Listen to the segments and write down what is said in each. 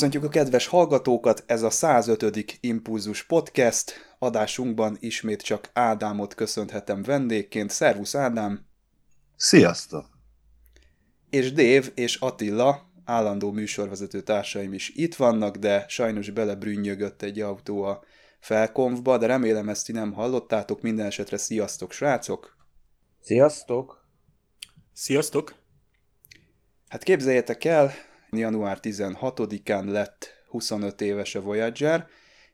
Köszöntjük a kedves hallgatókat, ez a 105. Impulzus Podcast. Adásunkban ismét csak Ádámot köszönhetem vendégként. Szervusz Ádám! Sziasztok! És Dév és Attila, állandó műsorvezető társaim is itt vannak, de sajnos belebrünnyögött egy autó a felkonfba, de remélem ezt ti nem hallottátok. Minden esetre sziasztok, srácok! Sziasztok! Sziasztok! Hát képzeljétek el, január 16-án lett 25 éves a Voyager.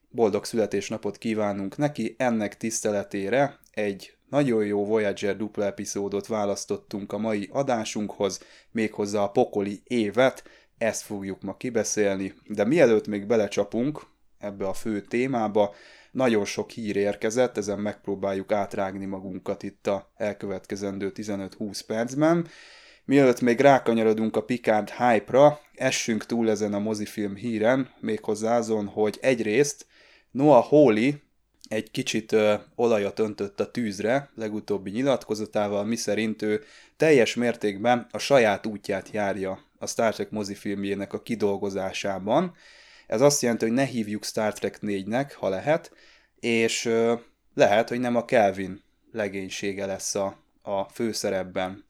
Boldog születésnapot kívánunk neki, ennek tiszteletére egy nagyon jó Voyager dupla epizódot választottunk a mai adásunkhoz, méghozzá a pokoli évet, ezt fogjuk ma kibeszélni, de mielőtt még belecsapunk ebbe a fő témába, nagyon sok hír érkezett, ezen megpróbáljuk átrágni magunkat itt a elkövetkezendő 15-20 percben. Mielőtt még rákanyarodunk a Picard hype-ra, essünk túl ezen a mozifilm híren, méghozzá azon, hogy egyrészt Noah Hawley egy kicsit ö, olajat öntött a tűzre legutóbbi nyilatkozatával, miszerint ő teljes mértékben a saját útját járja a Star Trek mozifilmjének a kidolgozásában. Ez azt jelenti, hogy ne hívjuk Star Trek 4-nek, ha lehet, és ö, lehet, hogy nem a Kelvin legénysége lesz a, a főszerepben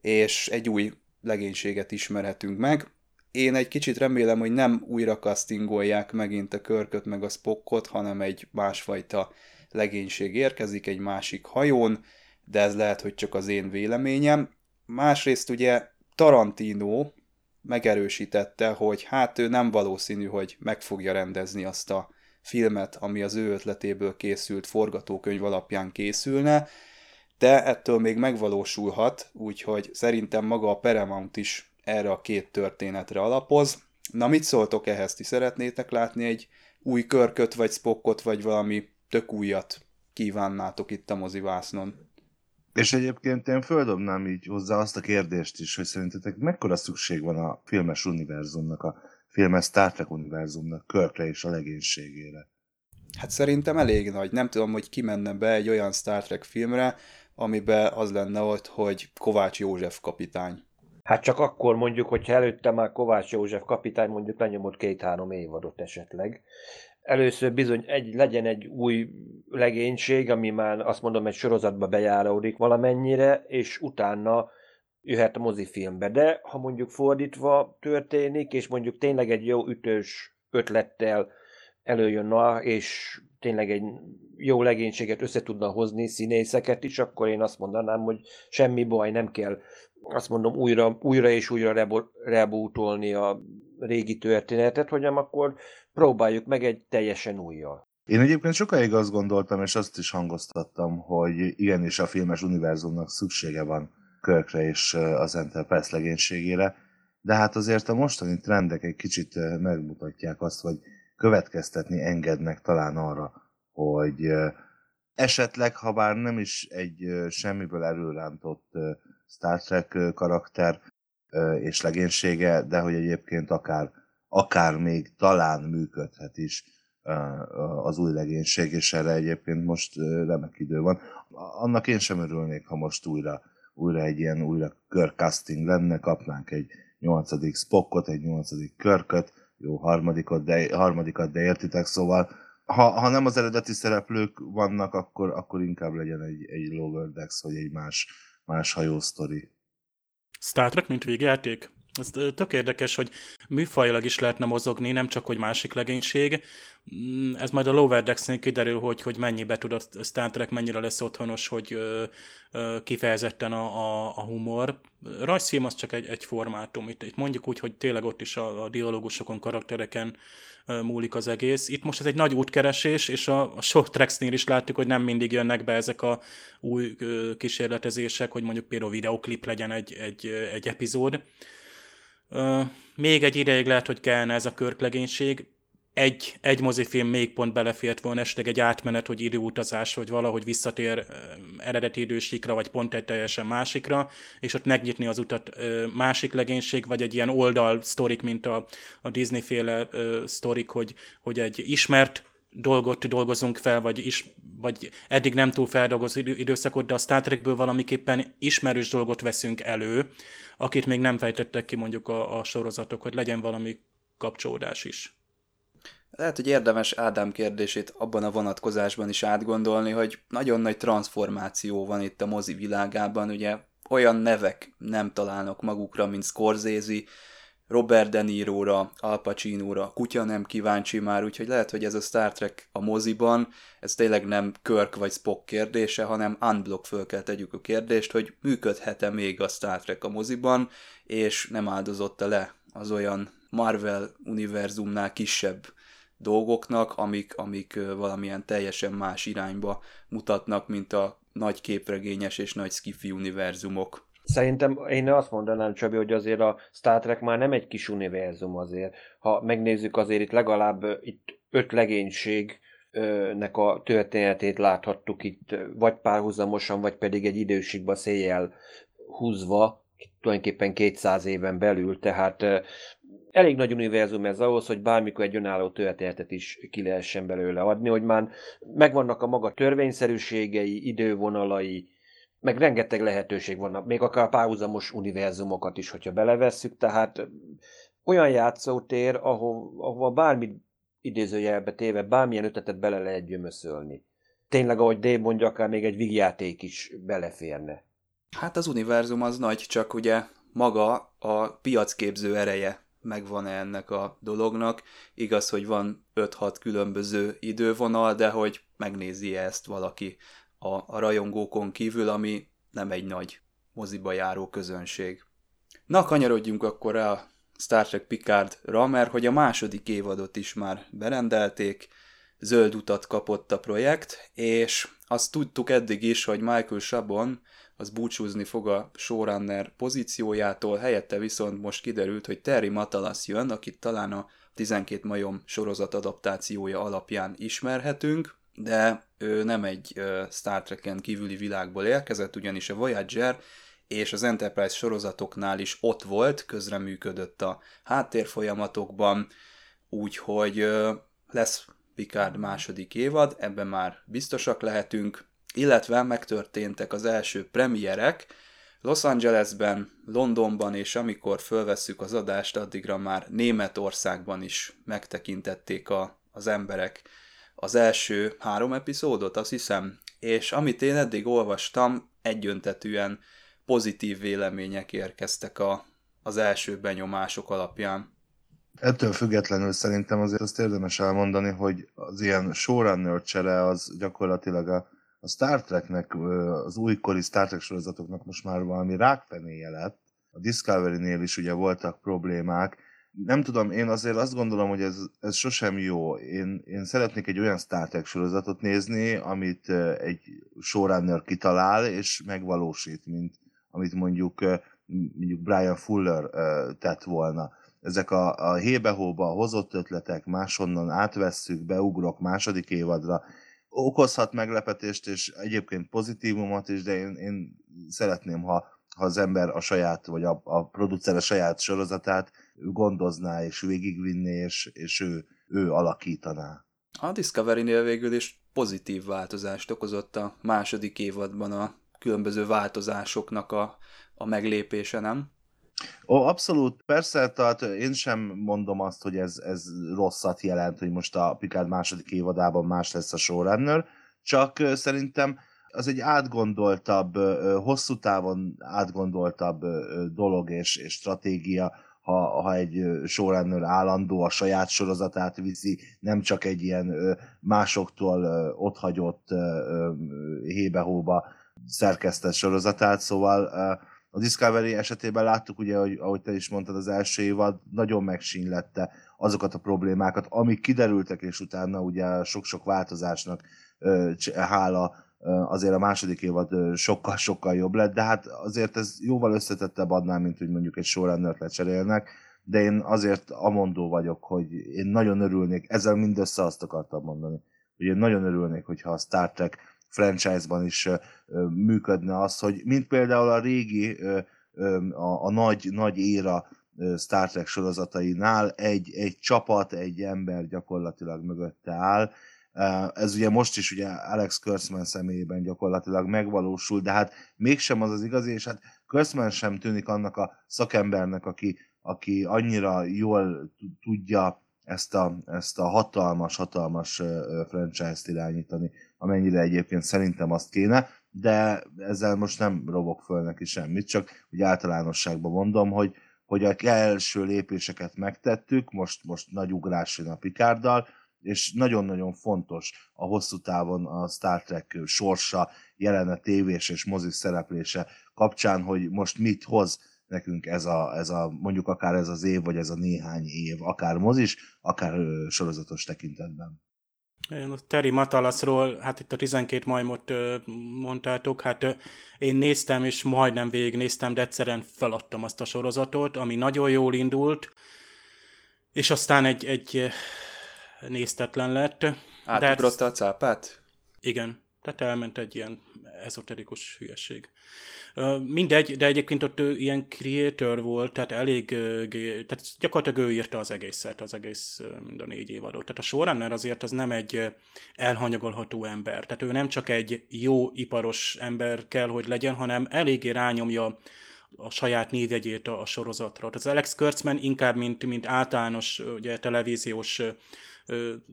és egy új legénységet ismerhetünk meg. Én egy kicsit remélem, hogy nem újra castingolják megint a körköt meg a spokkot, hanem egy másfajta legénység érkezik egy másik hajón, de ez lehet, hogy csak az én véleményem. Másrészt ugye Tarantino megerősítette, hogy hát ő nem valószínű, hogy meg fogja rendezni azt a filmet, ami az ő ötletéből készült forgatókönyv alapján készülne, de ettől még megvalósulhat, úgyhogy szerintem maga a Paramount is erre a két történetre alapoz. Na mit szóltok ehhez? Ti szeretnétek látni egy új körköt, vagy spokkot, vagy valami tök újat kívánnátok itt a mozivásznon? És egyébként én földobnám így hozzá azt a kérdést is, hogy szerintetek mekkora szükség van a filmes univerzumnak, a filmes Star Trek univerzumnak, Körkre és a legénységére? Hát szerintem elég nagy. Nem tudom, hogy ki menne be egy olyan Star Trek filmre, amiben az lenne ott, hogy Kovács József kapitány. Hát csak akkor mondjuk, hogyha előtte már Kovács József kapitány mondjuk lenyomott két-három évadot esetleg. Először bizony egy, legyen egy új legénység, ami már azt mondom egy sorozatba bejáródik valamennyire, és utána jöhet a mozifilmbe. De ha mondjuk fordítva történik, és mondjuk tényleg egy jó ütős ötlettel előjön na, és tényleg egy jó legénységet össze tudna hozni, színészeket is, akkor én azt mondanám, hogy semmi baj, nem kell azt mondom újra, újra és újra rebootolni a régi történetet, hanem akkor próbáljuk meg egy teljesen újjal. Én egyébként sokáig azt gondoltam, és azt is hangoztattam, hogy igenis a filmes univerzumnak szüksége van Körkre és az Enterprise legénységére, de hát azért a mostani trendek egy kicsit megmutatják azt, hogy következtetni engednek talán arra, hogy esetleg, ha bár nem is egy semmiből előrántott Star Trek karakter és legénysége, de hogy egyébként akár, akár még talán működhet is az új legénység, és erre egyébként most remek idő van. Annak én sem örülnék, ha most újra, újra egy ilyen újra körcasting lenne, kapnánk egy nyolcadik Spockot, egy nyolcadik körköt, jó harmadikot, de, harmadikat, de értitek, szóval ha, ha nem az eredeti szereplők vannak, akkor, akkor inkább legyen egy, egy Lower Decks, vagy egy más, más hajósztori. Star Trek, mint végjáték? Ez tök érdekes, hogy műfajilag is lehetne mozogni, nem csak, hogy másik legénység. Mm, ez majd a Lower Decks-nél kiderül, hogy, hogy mennyibe tud a Star Trek, mennyire lesz otthonos, hogy ö, ö, kifejezetten a, a, a humor. Rajzfilm az csak egy, egy formátum. Itt, itt mondjuk úgy, hogy tényleg ott is a, a dialógusokon, karaktereken ö, múlik az egész. Itt most ez egy nagy útkeresés, és a, a short tracks-nél is láttuk, hogy nem mindig jönnek be ezek a új ö, kísérletezések, hogy mondjuk például videoklip legyen egy, egy, egy epizód még egy ideig lehet, hogy kellene ez a körklegénység. Egy, egy mozifilm még pont belefért volna, esetleg egy átmenet, hogy időutazás, hogy valahogy visszatér eredeti idősikra, vagy pont egy teljesen másikra, és ott megnyitni az utat másik legénység, vagy egy ilyen oldal sztorik, mint a, a Disney-féle sztorik, hogy, hogy egy ismert dolgot dolgozunk fel, vagy, is, vagy eddig nem túl feldolgozó időszakot, de a Star Trekből valamiképpen ismerős dolgot veszünk elő, akit még nem fejtettek ki mondjuk a, a sorozatok, hogy legyen valami kapcsolódás is. Lehet, hogy érdemes Ádám kérdését abban a vonatkozásban is átgondolni, hogy nagyon nagy transformáció van itt a mozi világában, ugye olyan nevek nem találnak magukra, mint Scorsese, Robert De Niro-ra, Al Pacino-ra, kutya nem kíváncsi már, úgyhogy lehet, hogy ez a Star Trek a moziban, ez tényleg nem Kirk vagy Spock kérdése, hanem unblock föl kell tegyük a kérdést, hogy működhet-e még a Star Trek a moziban, és nem áldozott le az olyan Marvel univerzumnál kisebb dolgoknak, amik, amik valamilyen teljesen más irányba mutatnak, mint a nagy képregényes és nagy skifi univerzumok. Szerintem én azt mondanám, Csabi, hogy azért a Star Trek már nem egy kis univerzum azért. Ha megnézzük azért itt legalább itt öt legénység, nek a történetét láthattuk itt, vagy párhuzamosan, vagy pedig egy időségben széjjel húzva, tulajdonképpen 200 éven belül, tehát elég nagy univerzum ez ahhoz, hogy bármikor egy önálló történetet is ki lehessen belőle adni, hogy már megvannak a maga törvényszerűségei, idővonalai, meg rengeteg lehetőség van, még akár párhuzamos univerzumokat is, hogyha belevesszük, tehát olyan játszótér, ahol, ahova bármi idézőjelbe téve, bármilyen ötletet bele lehet gyömöszölni. Tényleg, ahogy Dave mondja, akár még egy vígjáték is beleférne. Hát az univerzum az nagy, csak ugye maga a piacképző ereje megvan -e ennek a dolognak. Igaz, hogy van 5-6 különböző idővonal, de hogy megnézi -e ezt valaki a, a rajongókon kívül, ami nem egy nagy moziba járó közönség. Na, kanyarodjunk akkor a Star Trek Picardra, mert hogy a második évadot is már berendelték, zöld utat kapott a projekt, és azt tudtuk eddig is, hogy Michael Chabon az búcsúzni fog a showrunner pozíciójától, helyette viszont most kiderült, hogy Terry Matalas jön, akit talán a 12 majom sorozat adaptációja alapján ismerhetünk, de ő nem egy Star Trek-en kívüli világból érkezett, ugyanis a Voyager és az Enterprise sorozatoknál is ott volt, közreműködött a háttérfolyamatokban, úgyhogy lesz Picard második évad, ebben már biztosak lehetünk, illetve megtörténtek az első premierek, Los Angelesben, Londonban, és amikor fölvesszük az adást, addigra már Németországban is megtekintették a, az emberek az első három epizódot, azt hiszem, és amit én eddig olvastam, egyöntetűen pozitív vélemények érkeztek a, az első benyomások alapján. Ettől függetlenül szerintem azért azt érdemes elmondani, hogy az ilyen showrunner csere az gyakorlatilag a, a Star Treknek, az újkori Star Trek sorozatoknak most már valami rákfenéje lett. A Discovery-nél is ugye voltak problémák, nem tudom, én azért azt gondolom, hogy ez, ez sosem jó. Én, én szeretnék egy olyan Star Trek sorozatot nézni, amit egy showrunner kitalál és megvalósít, mint amit mondjuk, mondjuk Brian Fuller tett volna. Ezek a, a hébe-hóba hozott ötletek máshonnan átvesszük, beugrok második évadra, okozhat meglepetést, és egyébként pozitívumot is, de én, én szeretném, ha, ha az ember a saját, vagy a, a producer a saját sorozatát gondozná, és végigvinné, és, és ő, ő alakítaná. A Discovery-nél végül is pozitív változást okozott a második évadban a különböző változásoknak a, a meglépése, nem? Ó, abszolút, persze, tehát én sem mondom azt, hogy ez, ez rosszat jelent, hogy most a Picard második évadában más lesz a showrunner, csak szerintem az egy átgondoltabb, hosszú távon átgondoltabb dolog és, és stratégia ha, ha egy showrunner állandó a saját sorozatát viszi, nem csak egy ilyen másoktól otthagyott hébe-hóba szerkesztett sorozatát, szóval a Discovery esetében láttuk, ugye, hogy, ahogy te is mondtad, az első évad nagyon megsínlette azokat a problémákat, amik kiderültek, és utána ugye sok-sok változásnak hála azért a második évad sokkal-sokkal jobb lett, de hát azért ez jóval összetettebb adnál, mint hogy mondjuk egy showrunnert lecserélnek, de én azért amondó vagyok, hogy én nagyon örülnék, ezzel mindössze azt akartam mondani, hogy én nagyon örülnék, hogyha a Star Trek franchise-ban is működne az, hogy mint például a régi, a, a nagy, nagy éra Star Trek sorozatainál egy, egy csapat, egy ember gyakorlatilag mögötte áll, ez ugye most is ugye Alex Kurtzman személyében gyakorlatilag megvalósul, de hát mégsem az az igazi, és hát Kurtzman sem tűnik annak a szakembernek, aki, aki annyira jól tudja ezt a, ezt a hatalmas, hatalmas franchise-t irányítani, amennyire egyébként szerintem azt kéne, de ezzel most nem robok föl neki semmit, csak úgy általánosságban mondom, hogy, hogy a első lépéseket megtettük, most, most nagy ugrás jön a Pikárdal, és nagyon-nagyon fontos a hosszú távon a Star Trek sorsa, jelene tévés és mozis szereplése kapcsán, hogy most mit hoz nekünk ez a, ez a, mondjuk akár ez az év, vagy ez a néhány év, akár mozis, akár ö, sorozatos tekintetben. Én a Terry Matalasról, hát itt a 12 majmot ö, mondtátok, hát ö, én néztem, és majdnem végignéztem, de egyszerűen feladtam azt a sorozatot, ami nagyon jól indult, és aztán egy, egy néztetlen lett. Átugrotta a cápát? Igen, tehát elment egy ilyen ezoterikus hülyeség. Mindegy, de egyébként ott ő ilyen creator volt, tehát elég, tehát gyakorlatilag ő írta az egészet, az egész mind a négy évadot. Tehát a showrunner azért az nem egy elhanyagolható ember. Tehát ő nem csak egy jó iparos ember kell, hogy legyen, hanem eléggé rányomja a saját névjegyét a, a sorozatra. Tehát az Alex Kurtzman inkább, mint, mint általános ugye, televíziós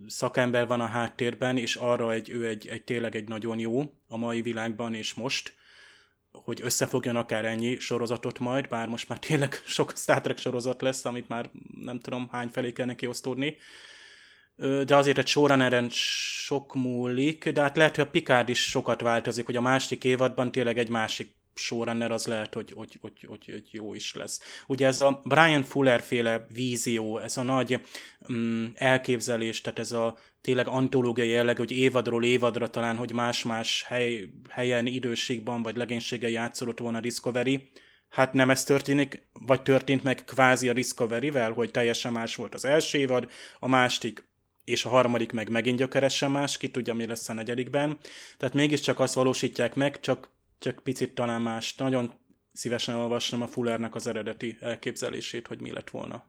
szakember van a háttérben, és arra egy, ő egy, egy tényleg egy nagyon jó a mai világban és most, hogy összefogjon akár ennyi sorozatot majd, bár most már tényleg sok Star Trek sorozat lesz, amit már nem tudom hány felé kell neki osztódni. De azért egy showrunneren sok múlik, de hát lehet, hogy a Picard is sokat változik, hogy a másik évadban tényleg egy másik showrunner az lehet, hogy, hogy, hogy, hogy, hogy jó is lesz. Ugye ez a Brian Fuller féle vízió, ez a nagy mm, elképzelés, tehát ez a tényleg antológiai jelleg, hogy évadról évadra talán, hogy más-más hely, helyen, időségben vagy legénységgel játszolott volna a Discovery, Hát nem ez történik, vagy történt meg kvázi a Discovery-vel, hogy teljesen más volt az első évad, a másik és a harmadik meg megint gyökeresen más, ki tudja, mi lesz a negyedikben. Tehát mégiscsak azt valósítják meg, csak csak picit talán más. Nagyon szívesen olvasnom a Fullernek az eredeti elképzelését, hogy mi lett volna.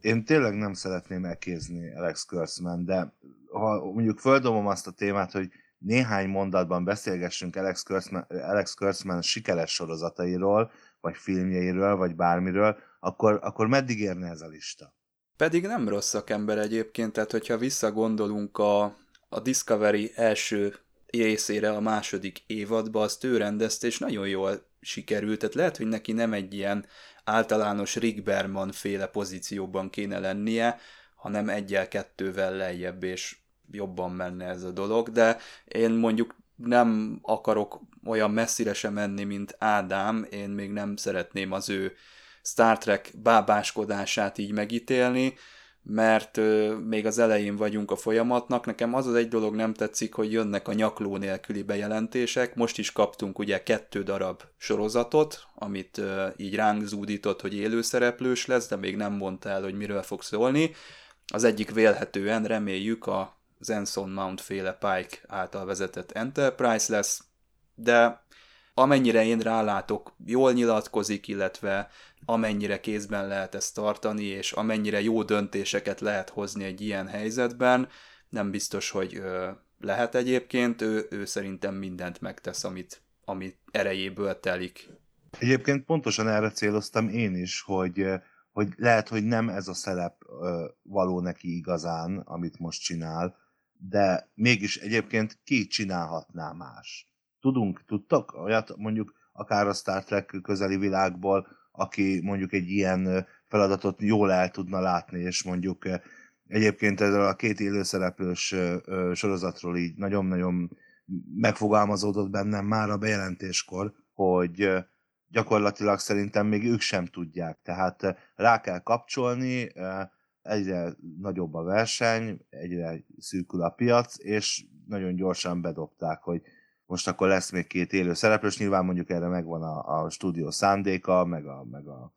Én tényleg nem szeretném elkézni Alex Kurtzman, de ha mondjuk földobom azt a témát, hogy néhány mondatban beszélgessünk Alex Kurtzman, Alex Kurtzman sikeres sorozatairól, vagy filmjeiről, vagy bármiről, akkor, akkor meddig érne ez a lista? Pedig nem rossz szakember egyébként, tehát hogyha visszagondolunk a, a Discovery első részére a második évadba, azt ő rendezte, és nagyon jól sikerült, tehát lehet, hogy neki nem egy ilyen általános Rick Berman féle pozícióban kéne lennie, hanem egyel-kettővel lejjebb, és jobban menne ez a dolog, de én mondjuk nem akarok olyan messzire sem menni, mint Ádám, én még nem szeretném az ő Star Trek bábáskodását így megítélni, mert ö, még az elején vagyunk a folyamatnak. Nekem az az egy dolog nem tetszik, hogy jönnek a nyakló nélküli bejelentések. Most is kaptunk ugye kettő darab sorozatot, amit ö, így ránk zúdított, hogy élőszereplős lesz, de még nem mondta el, hogy miről fog szólni. Az egyik vélhetően reméljük a Zenson Mount féle Pike által vezetett Enterprise lesz, de amennyire én rálátok, jól nyilatkozik, illetve amennyire kézben lehet ezt tartani, és amennyire jó döntéseket lehet hozni egy ilyen helyzetben, nem biztos, hogy lehet egyébként, ő, ő szerintem mindent megtesz, amit, amit erejéből telik. Egyébként pontosan erre céloztam én is, hogy, hogy lehet, hogy nem ez a szerep való neki igazán, amit most csinál, de mégis egyébként ki csinálhatná más? Tudunk, tudtak olyat mondjuk akár a Star Trek közeli világból, aki mondjuk egy ilyen feladatot jól el tudna látni, és mondjuk egyébként ezzel a két élőszereplős sorozatról így nagyon-nagyon megfogalmazódott bennem már a bejelentéskor, hogy gyakorlatilag szerintem még ők sem tudják. Tehát rá kell kapcsolni, egyre nagyobb a verseny, egyre szűkül a piac, és nagyon gyorsan bedobták, hogy most akkor lesz még két élő szereplős, nyilván mondjuk erre megvan a, a stúdió szándéka, meg a, meg a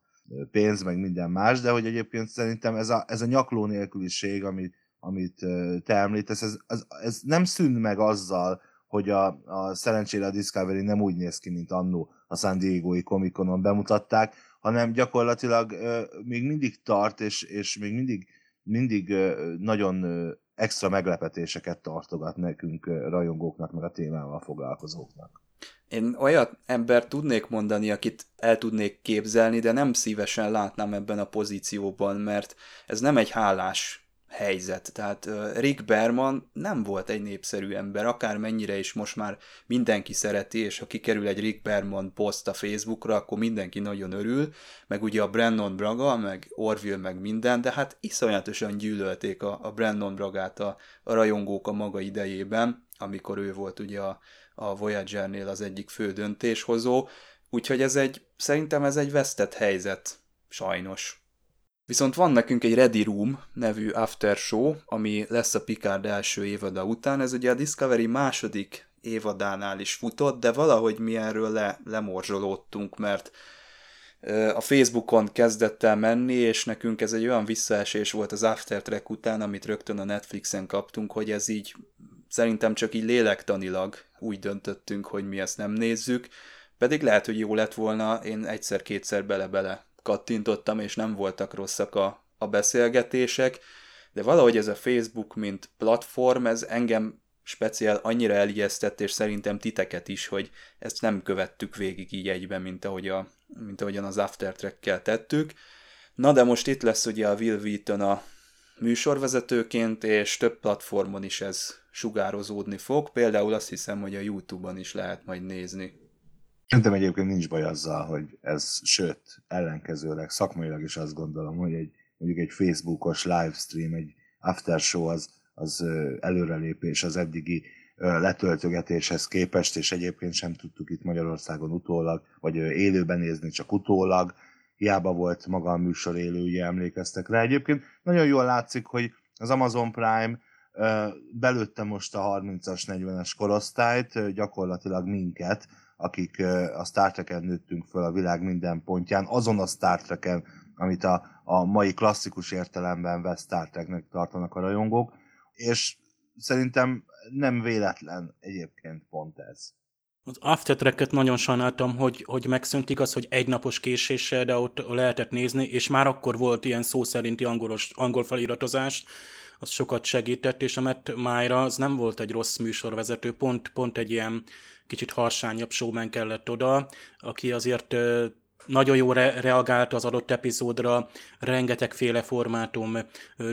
pénz, meg minden más, de hogy egyébként szerintem ez a, ez a nyakló nélküliség, amit, amit te említesz, ez, ez, ez nem szűn meg azzal, hogy a, a szerencsére a Discovery nem úgy néz ki, mint annó a San Diego-i Comic-Conon bemutatták, hanem gyakorlatilag uh, még mindig tart, és, és még mindig, mindig uh, nagyon uh, extra meglepetéseket tartogat nekünk rajongóknak, meg a témával foglalkozóknak. Én olyat ember tudnék mondani, akit el tudnék képzelni, de nem szívesen látnám ebben a pozícióban, mert ez nem egy hálás helyzet. Tehát Rick Berman nem volt egy népszerű ember, akár mennyire is most már mindenki szereti, és ha kikerül egy Rick Berman poszt a Facebookra, akkor mindenki nagyon örül, meg ugye a Brandon Braga, meg Orville, meg minden, de hát iszonyatosan gyűlölték a, a Brandon Bragát a, a rajongók a maga idejében, amikor ő volt ugye a, a Voyager-nél az egyik fő döntéshozó, úgyhogy ez egy, szerintem ez egy vesztett helyzet, sajnos. Viszont van nekünk egy Ready Room nevű after show, ami lesz a Picard első évada után. Ez ugye a Discovery második évadánál is futott, de valahogy mi erről le, lemorzsolódtunk, mert a Facebookon kezdett el menni, és nekünk ez egy olyan visszaesés volt az After Track után, amit rögtön a Netflixen kaptunk, hogy ez így szerintem csak így lélektanilag úgy döntöttünk, hogy mi ezt nem nézzük, pedig lehet, hogy jó lett volna, én egyszer-kétszer bele-bele kattintottam, és nem voltak rosszak a, a beszélgetések, de valahogy ez a Facebook, mint platform, ez engem speciál annyira elijesztett, és szerintem titeket is, hogy ezt nem követtük végig így egyben, mint, ahogy a, mint ahogyan az Aftertrack-kel tettük. Na de most itt lesz ugye a Will Wheaton a műsorvezetőként, és több platformon is ez sugározódni fog, például azt hiszem, hogy a Youtube-on is lehet majd nézni. Szerintem egyébként nincs baj azzal, hogy ez, sőt, ellenkezőleg szakmailag is azt gondolom, hogy egy mondjuk egy Facebookos livestream, egy after show az, az előrelépés az eddigi letöltögetéshez képest, és egyébként sem tudtuk itt Magyarországon utólag, vagy élőben nézni, csak utólag. Hiába volt maga a műsor élő, ugye emlékeztek rá. Egyébként nagyon jól látszik, hogy az Amazon Prime belőtte most a 30-as, 40-es korosztályt, gyakorlatilag minket, akik a Star Trek-en nőttünk föl a világ minden pontján, azon a Star Trek-en, amit a, a mai klasszikus értelemben vesz Star Trek-nek tartanak a rajongók, és szerintem nem véletlen egyébként pont ez. Az Aftertrack-et nagyon sajnáltam, hogy, hogy megszűnt, igaz, hogy egy napos késéssel, de ott lehetett nézni, és már akkor volt ilyen szó szerinti angolos, angol feliratozás, az sokat segített, és a Matt Májra az nem volt egy rossz műsorvezető, pont, pont egy ilyen kicsit harsányabb showman kellett oda, aki azért nagyon jó re- reagált az adott epizódra, rengetegféle formátum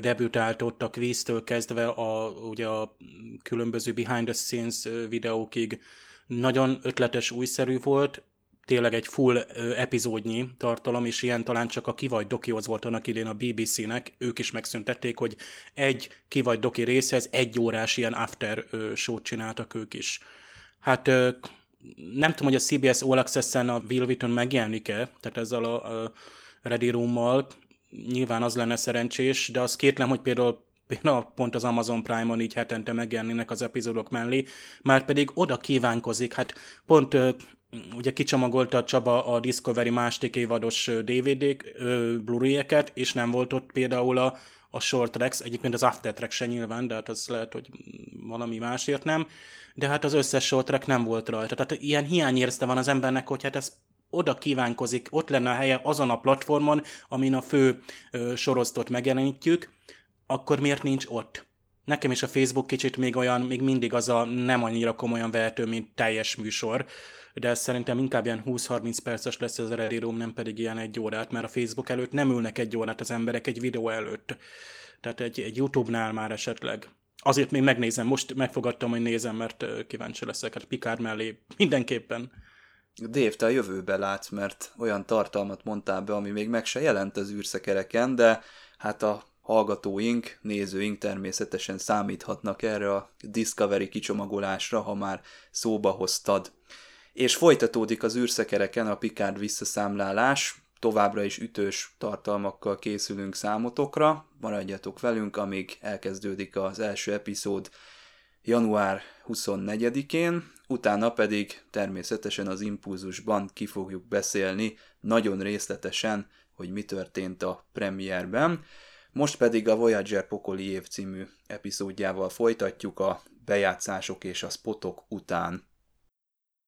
debütált ott a quiz kezdve a, ugye a különböző behind the scenes videókig. Nagyon ötletes, újszerű volt, tényleg egy full epizódnyi tartalom, és ilyen talán csak a Kivagy Dokihoz volt annak idén a BBC-nek, ők is megszüntették, hogy egy Kivagy Doki részhez egy órás ilyen after show csináltak ők is. Hát nem tudom, hogy a CBS All Access-en a Will Wheaton megjelenik-e, tehát ezzel a, a Ready Room-mal, nyilván az lenne szerencsés, de az kétlem, hogy például például pont az Amazon Prime-on így hetente megjelennének az epizódok mellé, már pedig oda kívánkozik, hát pont ugye kicsomagolta a Csaba a Discovery második évados DVD-k, Blu-ray-eket, és nem volt ott például a, a short tracks, egyébként az after track se nyilván, de hát az lehet, hogy valami másért nem, de hát az összes short nem volt rajta. Tehát ilyen hiányérzte van az embernek, hogy hát ez oda kívánkozik, ott lenne a helye azon a platformon, amin a fő ö, sorozatot megjelenítjük, akkor miért nincs ott? Nekem is a Facebook kicsit még olyan, még mindig az a nem annyira komolyan vehető, mint teljes műsor, de szerintem inkább ilyen 20-30 perces lesz az eredeti room, nem pedig ilyen egy órát, mert a Facebook előtt nem ülnek egy órát az emberek egy videó előtt. Tehát egy, egy YouTube-nál már esetleg. Azért még megnézem, most megfogadtam, hogy nézem, mert kíváncsi leszek, hát Picard mellé mindenképpen. Dave, te a jövőbe látsz, mert olyan tartalmat mondtál be, ami még meg se jelent az űrszekereken, de hát a hallgatóink, nézőink természetesen számíthatnak erre a Discovery kicsomagolásra, ha már szóba hoztad. És folytatódik az űrszekereken a Picard visszaszámlálás, továbbra is ütős tartalmakkal készülünk számotokra, maradjatok velünk, amíg elkezdődik az első epizód január 24-én, utána pedig természetesen az impulzusban ki fogjuk beszélni nagyon részletesen, hogy mi történt a premierben. Most pedig a Voyager Pokoli év című epizódjával folytatjuk a bejátszások és a spotok után.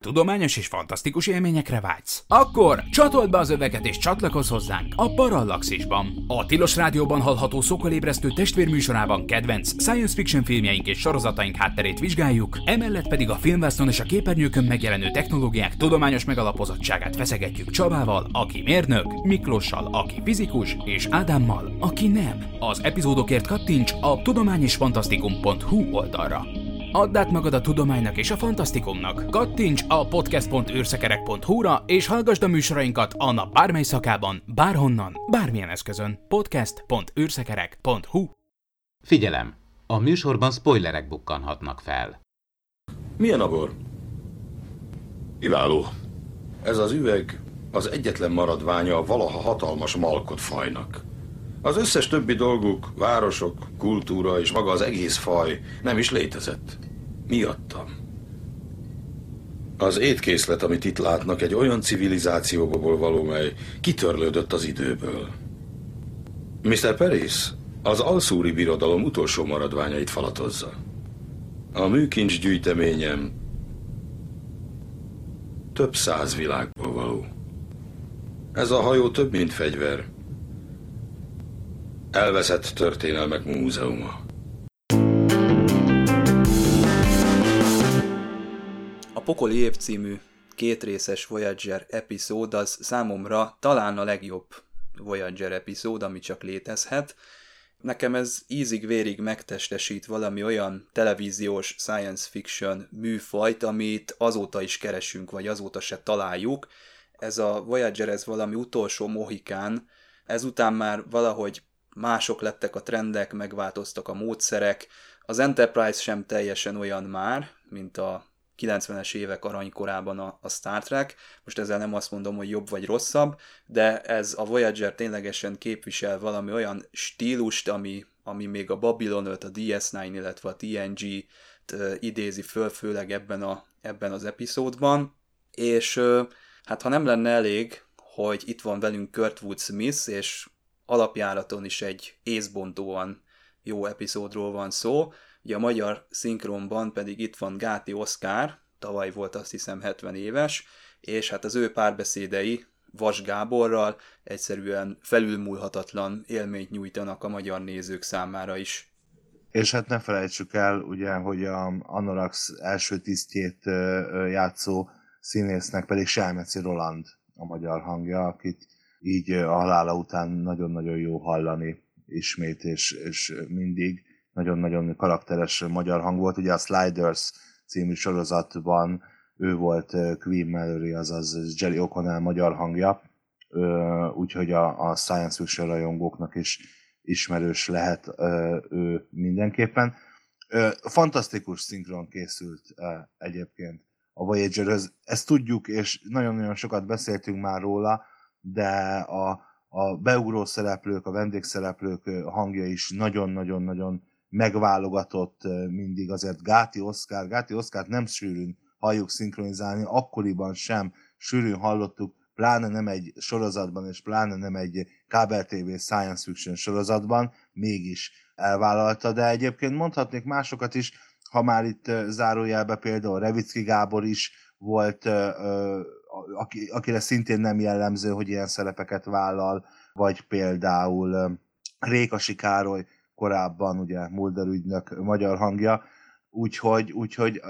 Tudományos és fantasztikus élményekre vágysz? Akkor csatold be az öveket és csatlakozz hozzánk a Parallaxisban. A Tilos Rádióban hallható szokolébresztő testvérműsorában kedvenc science fiction filmjeink és sorozataink hátterét vizsgáljuk, emellett pedig a filmvásznon és a képernyőkön megjelenő technológiák tudományos megalapozottságát feszegetjük Csabával, aki mérnök, Miklóssal, aki fizikus, és Ádámmal, aki nem. Az epizódokért kattints a tudományisfantasztikum.hu oldalra. Add át magad a tudománynak és a fantasztikumnak. Kattints a podcast.űrszekerek.hu-ra és hallgasd a műsorainkat a nap bármely szakában, bárhonnan, bármilyen eszközön. podcast.űrszekerek.hu Figyelem! A műsorban spoilerek bukkanhatnak fel. Milyen a bor? Kiváló. Ez az üveg az egyetlen maradványa a valaha hatalmas malkot fajnak. Az összes többi dolguk, városok, kultúra és maga az egész faj nem is létezett. Miattam. Az étkészlet, amit itt látnak, egy olyan civilizációból való, mely kitörlődött az időből. Mr. Paris az alszúri birodalom utolsó maradványait falatozza. A műkincs gyűjteményem több száz világból való. Ez a hajó több, mint fegyver. Elveszett történelmek múzeuma. A Pokoli év című kétrészes Voyager epizód az számomra talán a legjobb Voyager epizód, ami csak létezhet. Nekem ez ízig-vérig megtestesít valami olyan televíziós science fiction műfajt, amit azóta is keresünk, vagy azóta se találjuk. Ez a Voyager, ez valami utolsó mohikán, ezután már valahogy mások lettek a trendek, megváltoztak a módszerek. Az Enterprise sem teljesen olyan már, mint a 90-es évek aranykorában a, a Star Trek. Most ezzel nem azt mondom, hogy jobb vagy rosszabb, de ez a Voyager ténylegesen képvisel valami olyan stílust, ami, ami még a Babylon 5, a DS9, illetve a TNG idézi föl, főleg ebben, a, ebben az epizódban. És hát ha nem lenne elég, hogy itt van velünk Kurtwood Smith, és alapjáraton is egy észbontóan jó epizódról van szó. Ugye a magyar szinkronban pedig itt van Gáti Oszkár, tavaly volt azt hiszem 70 éves, és hát az ő párbeszédei Vas Gáborral egyszerűen felülmúlhatatlan élményt nyújtanak a magyar nézők számára is. És hát ne felejtsük el, ugye, hogy a Anorax első tisztjét játszó színésznek pedig Selmeci Roland a magyar hangja, akit így a halála után nagyon-nagyon jó hallani ismét, és, és mindig nagyon-nagyon karakteres magyar hang volt. Ugye a Sliders című sorozatban ő volt Queen Mallory, azaz Jerry O'Connell magyar hangja, úgyhogy a, a science fiction rajongóknak is ismerős lehet ő mindenképpen. Fantasztikus szinkron készült egyébként a voyager ezt tudjuk, és nagyon-nagyon sokat beszéltünk már róla, de a, a beugró szereplők, a vendégszereplők hangja is nagyon-nagyon-nagyon megválogatott mindig, azért Gáti Oszkár, Gáti Oszkárt nem sűrűn halljuk szinkronizálni, akkoriban sem sűrűn hallottuk, pláne nem egy sorozatban, és pláne nem egy kábel TV science fiction sorozatban, mégis elvállalta, de egyébként mondhatnék másokat is, ha már itt zárójelbe például Revicki Gábor is volt aki, akire szintén nem jellemző, hogy ilyen szerepeket vállal, vagy például Rékasi Károly, korábban ugye Mulder ügynök magyar hangja, úgyhogy, úgyhogy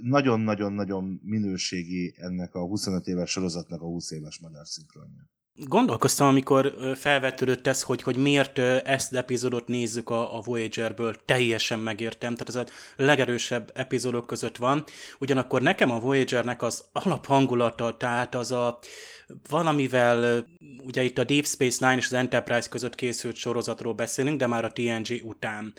nagyon-nagyon-nagyon minőségi ennek a 25 éves sorozatnak a 20 éves magyar szinkronja. Gondolkoztam, amikor felvetődött ez, hogy, hogy miért ezt az epizódot nézzük a, a Voyagerből, teljesen megértem, tehát ez a legerősebb epizódok között van. Ugyanakkor nekem a Voyagernek az alaphangulata, tehát az a valamivel, ugye itt a Deep Space Nine és az Enterprise között készült sorozatról beszélünk, de már a TNG után.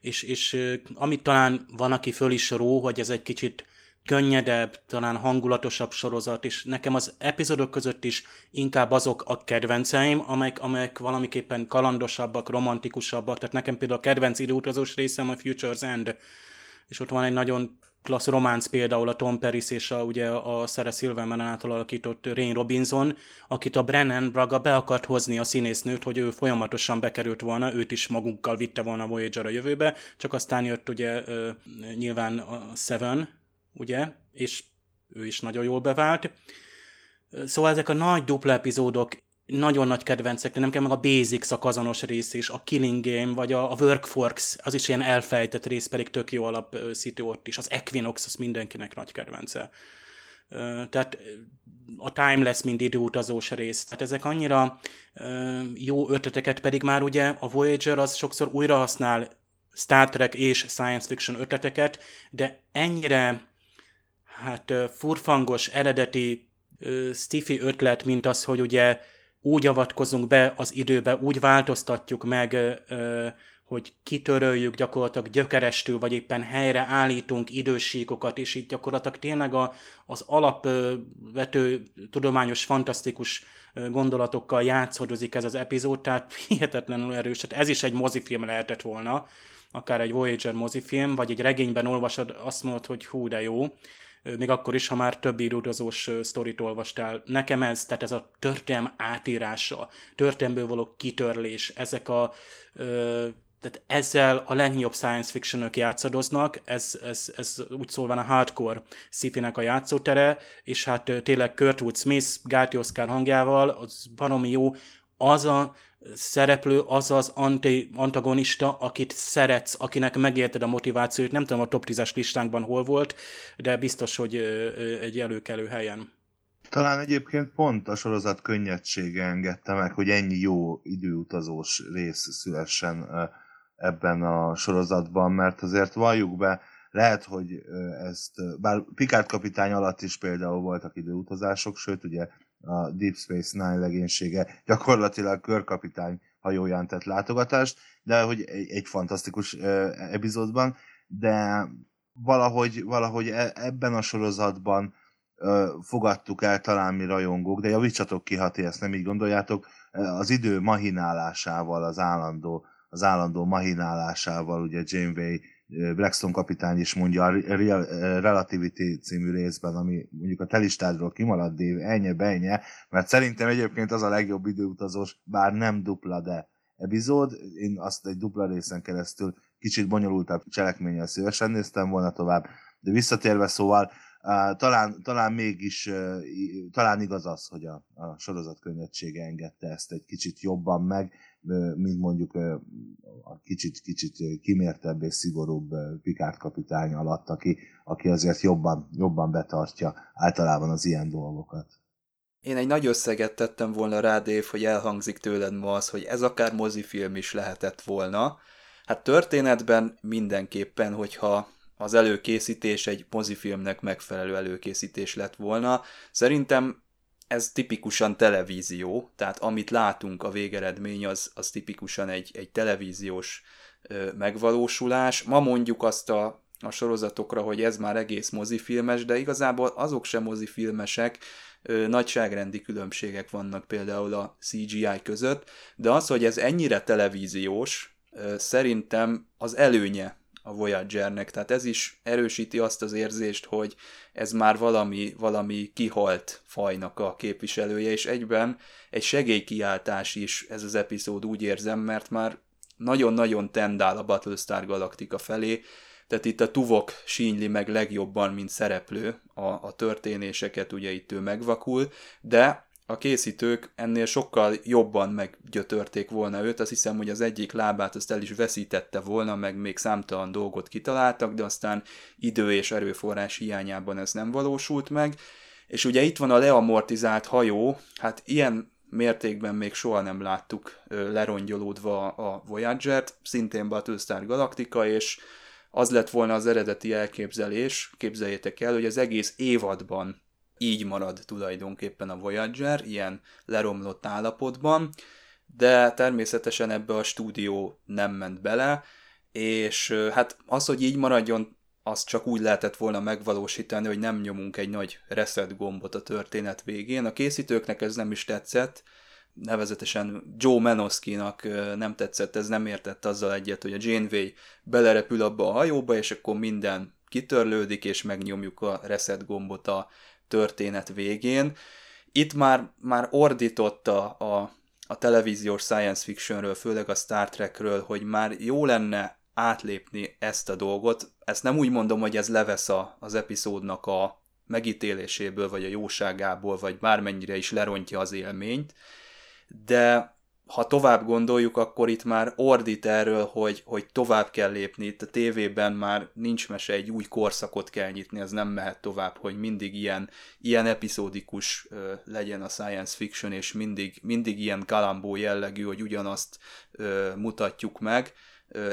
És, és amit talán van, aki föl is ró, hogy ez egy kicsit könnyedebb, talán hangulatosabb sorozat, és nekem az epizódok között is inkább azok a kedvenceim, amelyek, amelyek valamiképpen kalandosabbak, romantikusabbak, tehát nekem például a kedvenc időutazós részem a Future's End, és ott van egy nagyon klassz románc például a Tom Paris és a, ugye a Sarah Silverman által alakított Rain Robinson, akit a Brennan Braga be akart hozni a színésznőt, hogy ő folyamatosan bekerült volna, őt is magunkkal vitte volna Voyager a jövőbe, csak aztán jött ugye nyilván a Seven, ugye, és ő is nagyon jól bevált. Szóval ezek a nagy dupla epizódok nagyon nagy kedvencek, de nem kell meg a Basics a kazanos rész is, a Killing Game, vagy a, a Workforce, az is ilyen elfejtett rész, pedig tök jó alap ott is. Az Equinox, az mindenkinek nagy kedvence. Tehát a Timeless, mind időutazós rész. Tehát ezek annyira jó ötleteket, pedig már ugye a Voyager az sokszor újra használ Star Trek és science fiction ötleteket, de ennyire hát furfangos, eredeti stifi ötlet, mint az, hogy ugye úgy avatkozunk be az időbe, úgy változtatjuk meg, hogy kitöröljük gyakorlatilag gyökerestül, vagy éppen helyre állítunk idősíkokat, és itt gyakorlatilag tényleg a, az alapvető tudományos, fantasztikus gondolatokkal játszódozik ez az epizód, tehát hihetetlenül erős. Tehát ez is egy mozifilm lehetett volna, akár egy Voyager mozifilm, vagy egy regényben olvasod, azt mondod, hogy hú, de jó még akkor is, ha már több íródozós sztorit olvastál. Nekem ez, tehát ez a történelm átírása, történelmből való kitörlés, ezek a tehát ezzel a legnagyobb science fictionök játszadoznak, ez, ez, ez úgy szólva a hardcore sci a játszótere, és hát tényleg Kurtwood Smith, Gáti Oscar hangjával, az baromi jó, az a szereplő az az anti, antagonista, akit szeretsz, akinek megérted a motivációt. Nem tudom, a top 10-es listánkban hol volt, de biztos, hogy egy előkelő helyen. Talán egyébként pont a sorozat könnyedsége engedte meg, hogy ennyi jó időutazós rész szülessen ebben a sorozatban, mert azért valljuk be, lehet, hogy ezt, bár Picard kapitány alatt is például voltak időutazások, sőt ugye a Deep Space Nine legénysége. Gyakorlatilag körkapitány hajóján tett látogatást, de hogy egy, egy fantasztikus epizódban, de valahogy, valahogy e, ebben a sorozatban fogadtuk el talán mi rajongók, de javítsatok ki, ha ti ezt nem így gondoljátok, az idő mahinálásával, az állandó, az állandó mahinálásával, ugye Janeway Blackstone kapitány is mondja a Real, Relativity című részben, ami mondjuk a telistádról kimaradt, Dave, ennyi benye, mert szerintem egyébként az a legjobb időutazós, bár nem dupla, de epizód, én azt egy dupla részen keresztül kicsit bonyolultabb cselekménnyel szívesen néztem volna tovább, de visszatérve szóval, talán, talán mégis, uh, talán igaz az, hogy a, a sorozat könnyedsége engedte ezt egy kicsit jobban meg, mint mondjuk a kicsit, kicsit kimértebb és szigorúbb Pikát kapitány alatt, aki, aki azért jobban, jobban betartja általában az ilyen dolgokat. Én egy nagy összeget tettem volna rá, Dave, hogy elhangzik tőled ma az, hogy ez akár mozifilm is lehetett volna. Hát történetben mindenképpen, hogyha az előkészítés egy mozifilmnek megfelelő előkészítés lett volna. Szerintem ez tipikusan televízió, tehát amit látunk a végeredmény, az, az tipikusan egy, egy televíziós ö, megvalósulás. Ma mondjuk azt a, a sorozatokra, hogy ez már egész mozifilmes, de igazából azok sem mozifilmesek, ö, nagyságrendi különbségek vannak például a CGI között, de az, hogy ez ennyire televíziós, ö, szerintem az előnye a Voyagernek, tehát ez is erősíti azt az érzést, hogy ez már valami, valami kihalt fajnak a képviselője, és egyben egy segélykiáltás is ez az epizód úgy érzem, mert már nagyon-nagyon tendál a Battlestar Galactica felé, tehát itt a Tuvok sínyli meg legjobban, mint szereplő a, a történéseket, ugye itt ő megvakul, de a készítők ennél sokkal jobban meggyötörték volna őt, azt hiszem, hogy az egyik lábát azt el is veszítette volna, meg még számtalan dolgot kitaláltak, de aztán idő és erőforrás hiányában ez nem valósult meg. És ugye itt van a leamortizált hajó, hát ilyen mértékben még soha nem láttuk lerongyolódva a Voyager-t, szintén Battlestar Galactica, és az lett volna az eredeti elképzelés, képzeljétek el, hogy az egész évadban így marad tulajdonképpen a Voyager, ilyen leromlott állapotban, de természetesen ebbe a stúdió nem ment bele, és hát az, hogy így maradjon, azt csak úgy lehetett volna megvalósítani, hogy nem nyomunk egy nagy reset gombot a történet végén. A készítőknek ez nem is tetszett, nevezetesen Joe Menoskinak nem tetszett, ez nem értett azzal egyet, hogy a Janeway belerepül abba a hajóba, és akkor minden kitörlődik, és megnyomjuk a reset gombot a történet végén. Itt már, már ordította a, a televíziós science fictionről, főleg a Star Trekről, hogy már jó lenne átlépni ezt a dolgot. Ezt nem úgy mondom, hogy ez levesz a, az epizódnak a megítéléséből, vagy a jóságából, vagy bármennyire is lerontja az élményt, de ha tovább gondoljuk, akkor itt már ordít erről, hogy, hogy tovább kell lépni. Itt a tévében már nincs mese, egy új korszakot kell nyitni, ez nem mehet tovább, hogy mindig ilyen, ilyen epizódikus ö, legyen a science fiction, és mindig, mindig ilyen kalambó jellegű, hogy ugyanazt ö, mutatjuk meg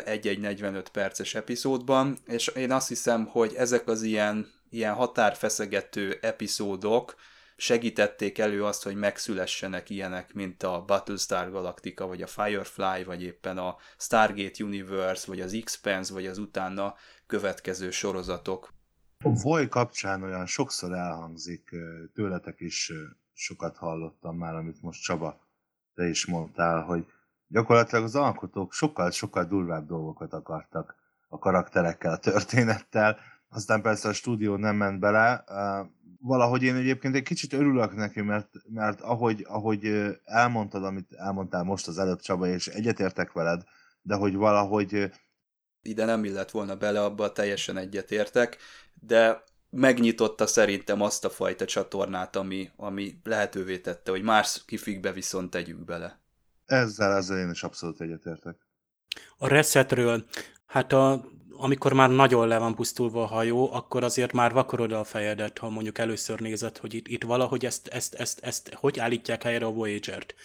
egy-egy 45 perces epizódban, és én azt hiszem, hogy ezek az ilyen, ilyen határfeszegető epizódok, segítették elő azt, hogy megszülessenek ilyenek, mint a Battlestar Galactica, vagy a Firefly, vagy éppen a Stargate Universe, vagy az Expanse, vagy az utána következő sorozatok. A Voy kapcsán olyan sokszor elhangzik, tőletek is sokat hallottam már, amit most Csaba, te is mondtál, hogy gyakorlatilag az alkotók sokkal-sokkal durvább dolgokat akartak a karakterekkel, a történettel, aztán persze a stúdió nem ment bele, valahogy én egyébként egy kicsit örülök neki, mert, mert ahogy, ahogy elmondtad, amit elmondtál most az előbb Csaba, és egyetértek veled, de hogy valahogy... Ide nem illett volna bele, abba teljesen egyetértek, de megnyitotta szerintem azt a fajta csatornát, ami, ami lehetővé tette, hogy más kifikbe viszont tegyük bele. Ezzel, ezzel én is abszolút egyetértek. A resetről, hát a amikor már nagyon le van pusztulva a hajó, akkor azért már vakarod a fejedet, ha mondjuk először nézed, hogy itt, itt valahogy ezt, ezt, ezt, ezt, hogy állítják helyre a Voyager-t.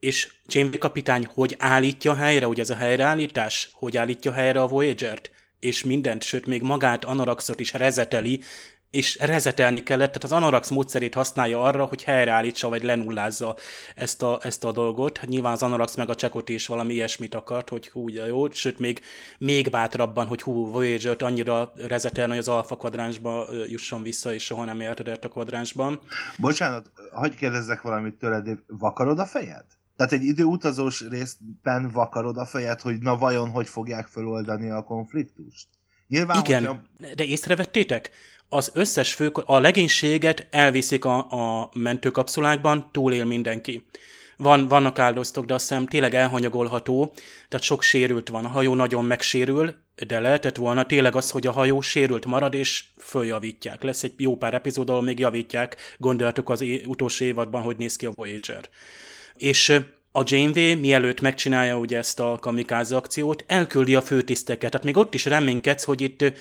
És Janeway kapitány hogy állítja helyre, ugye ez a helyreállítás, hogy állítja helyre a Voyager-t, és mindent, sőt még magát Anoraxot is rezeteli, és rezetelni kellett, tehát az Anorax módszerét használja arra, hogy helyreállítsa vagy lenullázza ezt a, ezt a dolgot. Hát nyilván az Anorax meg a Csekot is valami ilyesmit akart, hogy hú, ugye jó, sőt még, még bátrabban, hogy hú, Voyager-t annyira rezetelni, hogy az alfa kvadránsba jusson vissza, és soha nem érted a kvadránsban. Bocsánat, hagyj kérdezzek valamit tőled, vakarod a fejed? Tehát egy időutazós részben vakarod a fejed, hogy na vajon hogy fogják feloldani a konfliktust? Nyilván, Igen, hogyha... de észrevettétek? Az összes fő, a legénységet elviszik a, a mentőkapszulákban, túlél mindenki. Van, vannak áldoztok, de azt hiszem tényleg elhanyagolható, tehát sok sérült van. A hajó nagyon megsérül, de lehetett volna tényleg az, hogy a hajó sérült marad, és följavítják. Lesz egy jó pár epizód, ahol még javítják, gondoltuk az utolsó évadban, hogy néz ki a Voyager. És a Janeway, mielőtt megcsinálja ugye ezt a kamikáze akciót, elküldi a főtiszteket. Tehát még ott is reménykedsz, hogy itt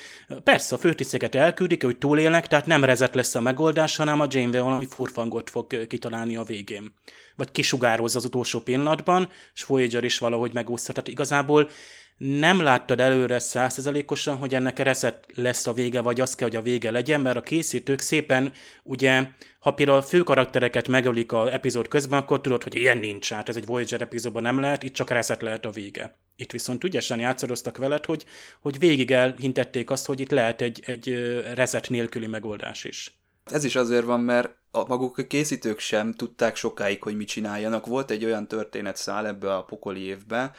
persze a főtiszteket elküldik, hogy túlélnek, tehát nem rezet lesz a megoldás, hanem a Janeway valami furfangot fog kitalálni a végén. Vagy kisugározza az utolsó pillanatban, és Voyager is valahogy megúszta. Tehát igazából nem láttad előre százszerzalékosan, hogy ennek reset lesz a vége, vagy az kell, hogy a vége legyen, mert a készítők szépen, ugye, ha például a fő karaktereket megölik a epizód közben, akkor tudod, hogy ilyen nincs, hát ez egy Voyager epizódban nem lehet, itt csak reset lehet a vége. Itt viszont ügyesen játszadoztak veled, hogy, hogy végig elhintették azt, hogy itt lehet egy, egy reset nélküli megoldás is. Ez is azért van, mert a maguk a készítők sem tudták sokáig, hogy mit csináljanak. Volt egy olyan történetszál ebbe a pokoli évbe,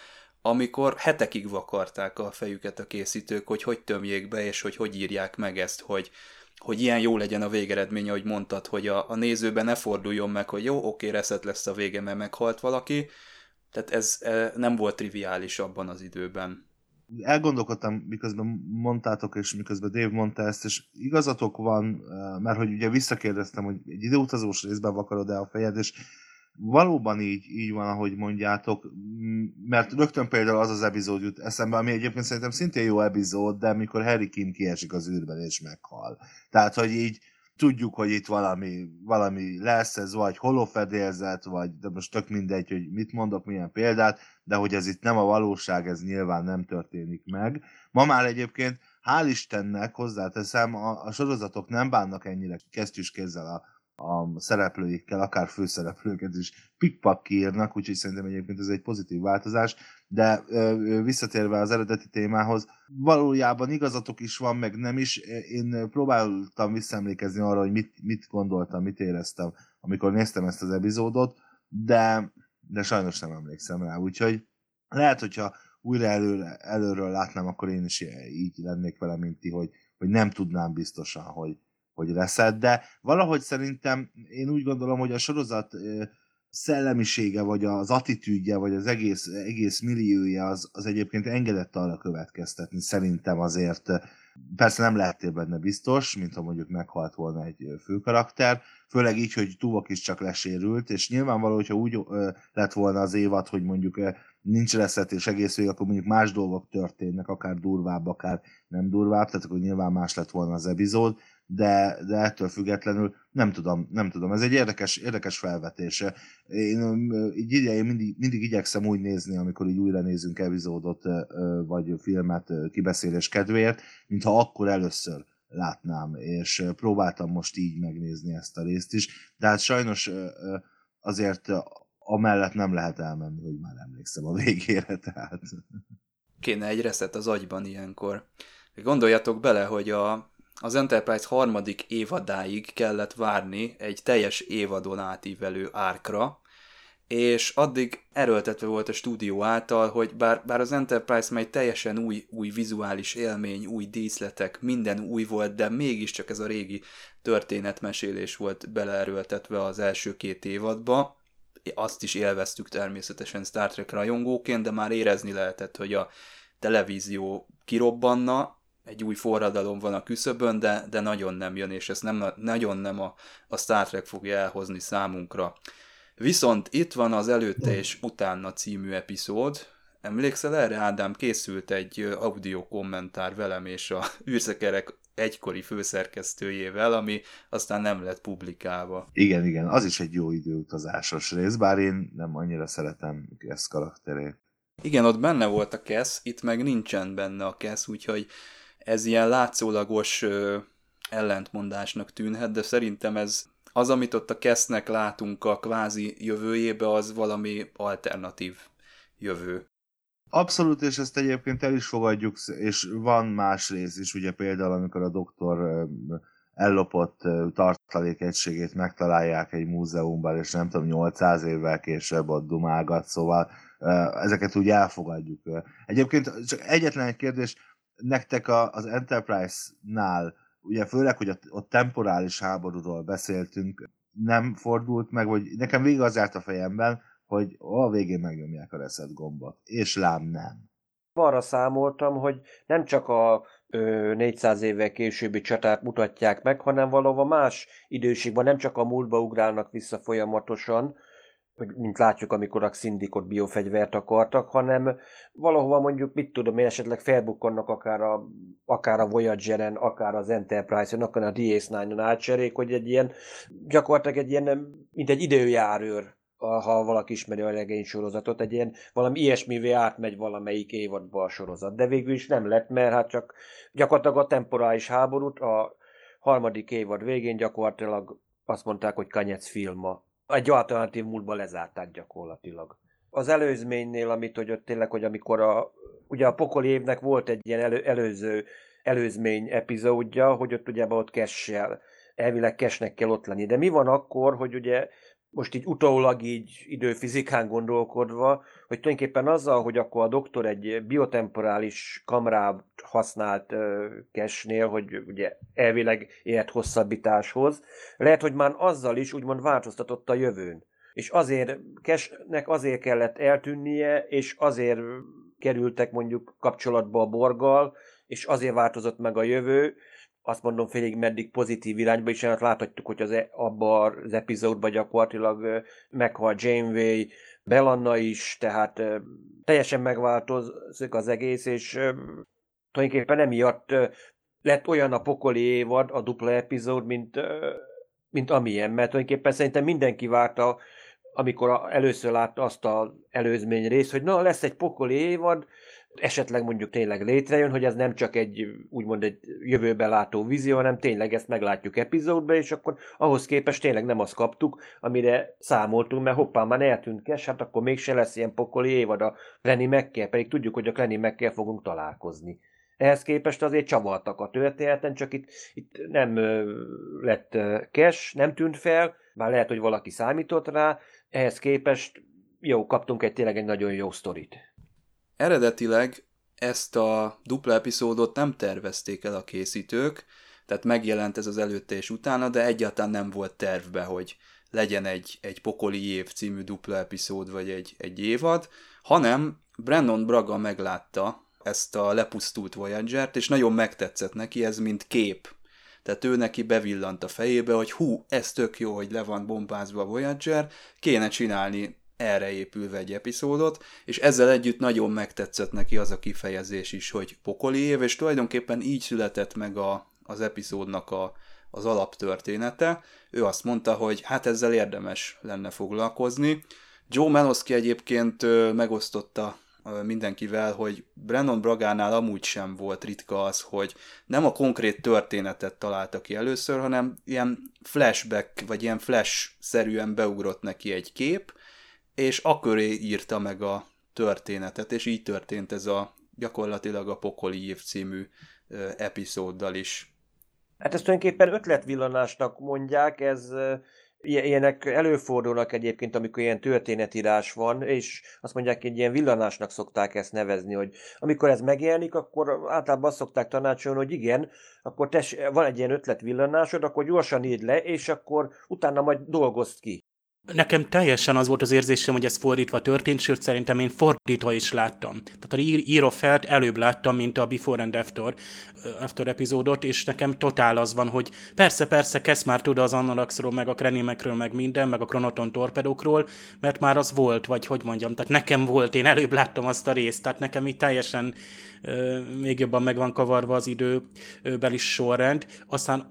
amikor hetekig vakarták a fejüket a készítők, hogy hogy tömjék be, és hogy hogy írják meg ezt, hogy, hogy ilyen jó legyen a végeredménye, hogy mondtad, hogy a, a nézőben ne forduljon meg, hogy jó, oké, reszet lesz a vége, mert meghalt valaki. Tehát ez e, nem volt triviális abban az időben. Elgondolkodtam, miközben mondtátok, és miközben Dave mondta ezt, és igazatok van, e, mert hogy ugye visszakérdeztem, hogy egy időutazós részben vakarod el a fejed, és valóban így, így van, ahogy mondjátok, mert rögtön például az az epizód jut eszembe, ami egyébként szerintem szintén jó epizód, de amikor Harry Kim kiesik az űrben és meghal. Tehát, hogy így tudjuk, hogy itt valami, valami lesz, ez vagy holofedélzet, vagy de most tök mindegy, hogy mit mondok, milyen példát, de hogy ez itt nem a valóság, ez nyilván nem történik meg. Ma már egyébként, hál' Istennek hozzáteszem, a, a sorozatok nem bánnak ennyire kesztyűs kézzel a, a szereplőikkel, akár főszereplőket is pikpak kiírnak, úgyhogy szerintem egyébként ez egy pozitív változás, de ö, visszatérve az eredeti témához, valójában igazatok is van, meg nem is. Én próbáltam visszaemlékezni arra, hogy mit, mit gondoltam, mit éreztem, amikor néztem ezt az epizódot, de, de sajnos nem emlékszem rá, úgyhogy lehet, hogyha újra előre, előről látnám, akkor én is így lennék vele, mint ti, hogy, hogy nem tudnám biztosan, hogy, hogy leszed, de valahogy szerintem én úgy gondolom, hogy a sorozat szellemisége, vagy az attitűdje, vagy az egész, egész milliója az, az egyébként engedett arra következtetni, szerintem azért persze nem lehettél benne biztos, mint ha mondjuk meghalt volna egy főkarakter, főleg így, hogy Tuvok is csak lesérült, és nyilvánvaló, hogyha úgy lett volna az évad, hogy mondjuk nincs és egész végig, akkor mondjuk más dolgok történnek, akár durvább, akár nem durvább, tehát akkor nyilván más lett volna az epizód, de, de ettől függetlenül nem tudom, nem tudom. Ez egy érdekes, érdekes felvetése. Én így idején mindig, mindig igyekszem úgy nézni, amikor így újra nézünk epizódot, vagy filmet kibeszélés kedvéért, mintha akkor először látnám, és próbáltam most így megnézni ezt a részt is, de hát sajnos azért amellett nem lehet elmenni, hogy már emlékszem a végére, tehát... Kéne egy reszet az agyban ilyenkor. Gondoljatok bele, hogy a az Enterprise harmadik évadáig kellett várni egy teljes évadon átívelő árkra, és addig erőltetve volt a stúdió által, hogy bár, bár az Enterprise már egy teljesen új, új vizuális élmény, új díszletek, minden új volt, de mégiscsak ez a régi történetmesélés volt beleerőltetve az első két évadba. Azt is élveztük természetesen Star Trek rajongóként, de már érezni lehetett, hogy a televízió kirobbanna, egy új forradalom van a küszöbön, de, de nagyon nem jön, és ezt nem, nagyon nem a, a Star Trek fogja elhozni számunkra. Viszont itt van az előtte és utána című epizód. Emlékszel erre, Ádám? Készült egy audio kommentár velem és a űrszekerek egykori főszerkesztőjével, ami aztán nem lett publikálva. Igen, igen, az is egy jó időutazásos rész, bár én nem annyira szeretem ezt karakterét. Igen, ott benne volt a Kesz, itt meg nincsen benne a Kesz, úgyhogy ez ilyen látszólagos ellentmondásnak tűnhet, de szerintem ez az, amit ott a Kesznek látunk a kvázi jövőjébe, az valami alternatív jövő. Abszolút, és ezt egyébként el is fogadjuk, és van más rész is, ugye például, amikor a doktor ellopott tartalékegységét megtalálják egy múzeumban, és nem tudom, 800 évvel később ott dumálgat, szóval ezeket úgy elfogadjuk. Egyébként csak egyetlen egy kérdés, nektek a, az Enterprise-nál, ugye főleg, hogy ott temporális háborúról beszéltünk, nem fordult meg, vagy nekem végig az járt a fejemben, hogy a végén megnyomják a reset gombot, és lám nem. Arra számoltam, hogy nem csak a ö, 400 évvel későbbi csatát mutatják meg, hanem valahol más időségben, nem csak a múltba ugrálnak vissza folyamatosan, mint látjuk, amikor a szindikot biofegyvert akartak, hanem valahova mondjuk, mit tudom én, esetleg felbukkannak akár a, akár a Voyager-en, akár az Enterprise-en, akár a DS9-on átcserék, hogy egy ilyen, gyakorlatilag egy ilyen, mint egy időjárőr, ha valaki ismeri a regény sorozatot, egy ilyen valami ilyesmivé átmegy valamelyik évadba a sorozat. De végül is nem lett, mert hát csak gyakorlatilag a temporális háborút a harmadik évad végén gyakorlatilag azt mondták, hogy Kanyec filma egy alternatív múltba lezárták gyakorlatilag. Az előzménynél, amit hogy ott tényleg, hogy amikor a, ugye a pokoli évnek volt egy ilyen elő, előző előzmény epizódja, hogy ott ugye ott kessel, elvileg kesnek kell ott lenni. De mi van akkor, hogy ugye most így utólag így időfizikán gondolkodva, hogy tulajdonképpen azzal, hogy akkor a doktor egy biotemporális kamrát használt kesnél, hogy ugye elvileg élet hosszabbításhoz, lehet, hogy már azzal is úgymond változtatott a jövőn. És azért Kesnek azért kellett eltűnnie, és azért kerültek mondjuk kapcsolatba a borgal, és azért változott meg a jövő, azt mondom félig meddig pozitív irányba, és hát láthatjuk, hogy az, e, abban az epizódban gyakorlatilag meghal Janeway, Belanna is, tehát teljesen megváltozik az egész, és tulajdonképpen emiatt lett olyan a pokoli évad, a dupla epizód, mint, mint amilyen, mert tulajdonképpen szerintem mindenki várta, amikor először látta azt az előzmény részt, hogy na, lesz egy pokoli évad, esetleg mondjuk tényleg létrejön, hogy ez nem csak egy úgymond egy jövőbe látó vízió, hanem tényleg ezt meglátjuk epizódba, és akkor ahhoz képest tényleg nem azt kaptuk, amire számoltunk, mert hoppá, már eltűnt kes, hát akkor mégse lesz ilyen pokoli évad a Lenny McKell, pedig tudjuk, hogy a Lenny McKell fogunk találkozni. Ehhez képest azért csavartak a történeten, csak itt, itt nem lett kes, nem tűnt fel, már lehet, hogy valaki számított rá, ehhez képest jó, kaptunk egy tényleg egy nagyon jó sztorit. Eredetileg ezt a dupla epizódot nem tervezték el a készítők, tehát megjelent ez az előtte és utána, de egyáltalán nem volt tervbe, hogy legyen egy, egy Pokoli év című dupla epizód, vagy egy, egy évad, hanem Brandon Braga meglátta ezt a lepusztult Voyager-t, és nagyon megtetszett neki ez, mint kép. Tehát ő neki bevillant a fejébe, hogy hú, ez tök jó, hogy le van bombázva a Voyager, kéne csinálni erre épülve egy epizódot, és ezzel együtt nagyon megtetszett neki az a kifejezés is, hogy pokoli év, és tulajdonképpen így született meg a, az epizódnak a, az alaptörténete. Ő azt mondta, hogy hát ezzel érdemes lenne foglalkozni. Joe Meloski egyébként megosztotta mindenkivel, hogy Brandon Bragánál amúgy sem volt ritka az, hogy nem a konkrét történetet találta ki először, hanem ilyen flashback, vagy ilyen flash-szerűen beugrott neki egy kép, és akkor írta meg a történetet, és így történt ez a gyakorlatilag a Pokoli év című epizóddal is. Hát ezt tulajdonképpen ötletvillanásnak mondják, ez ilyenek előfordulnak egyébként, amikor ilyen történetírás van, és azt mondják, hogy ilyen villanásnak szokták ezt nevezni, hogy amikor ez megjelenik, akkor általában azt szokták tanácsolni, hogy igen, akkor tess, van egy ilyen ötletvillanásod, akkor gyorsan írd le, és akkor utána majd dolgozd ki. Nekem teljesen az volt az érzésem, hogy ez fordítva történt, sőt szerintem én fordítva is láttam. Tehát a író felt előbb láttam, mint a Before and After, after epizódot, és nekem totál az van, hogy persze, persze, kezd már tud az Annalaxról, meg a Krenimekről, meg minden, meg a Kronoton torpedókról, mert már az volt, vagy hogy mondjam, tehát nekem volt, én előbb láttam azt a részt, tehát nekem itt teljesen még jobban meg van kavarva az időbeli sorrend. Aztán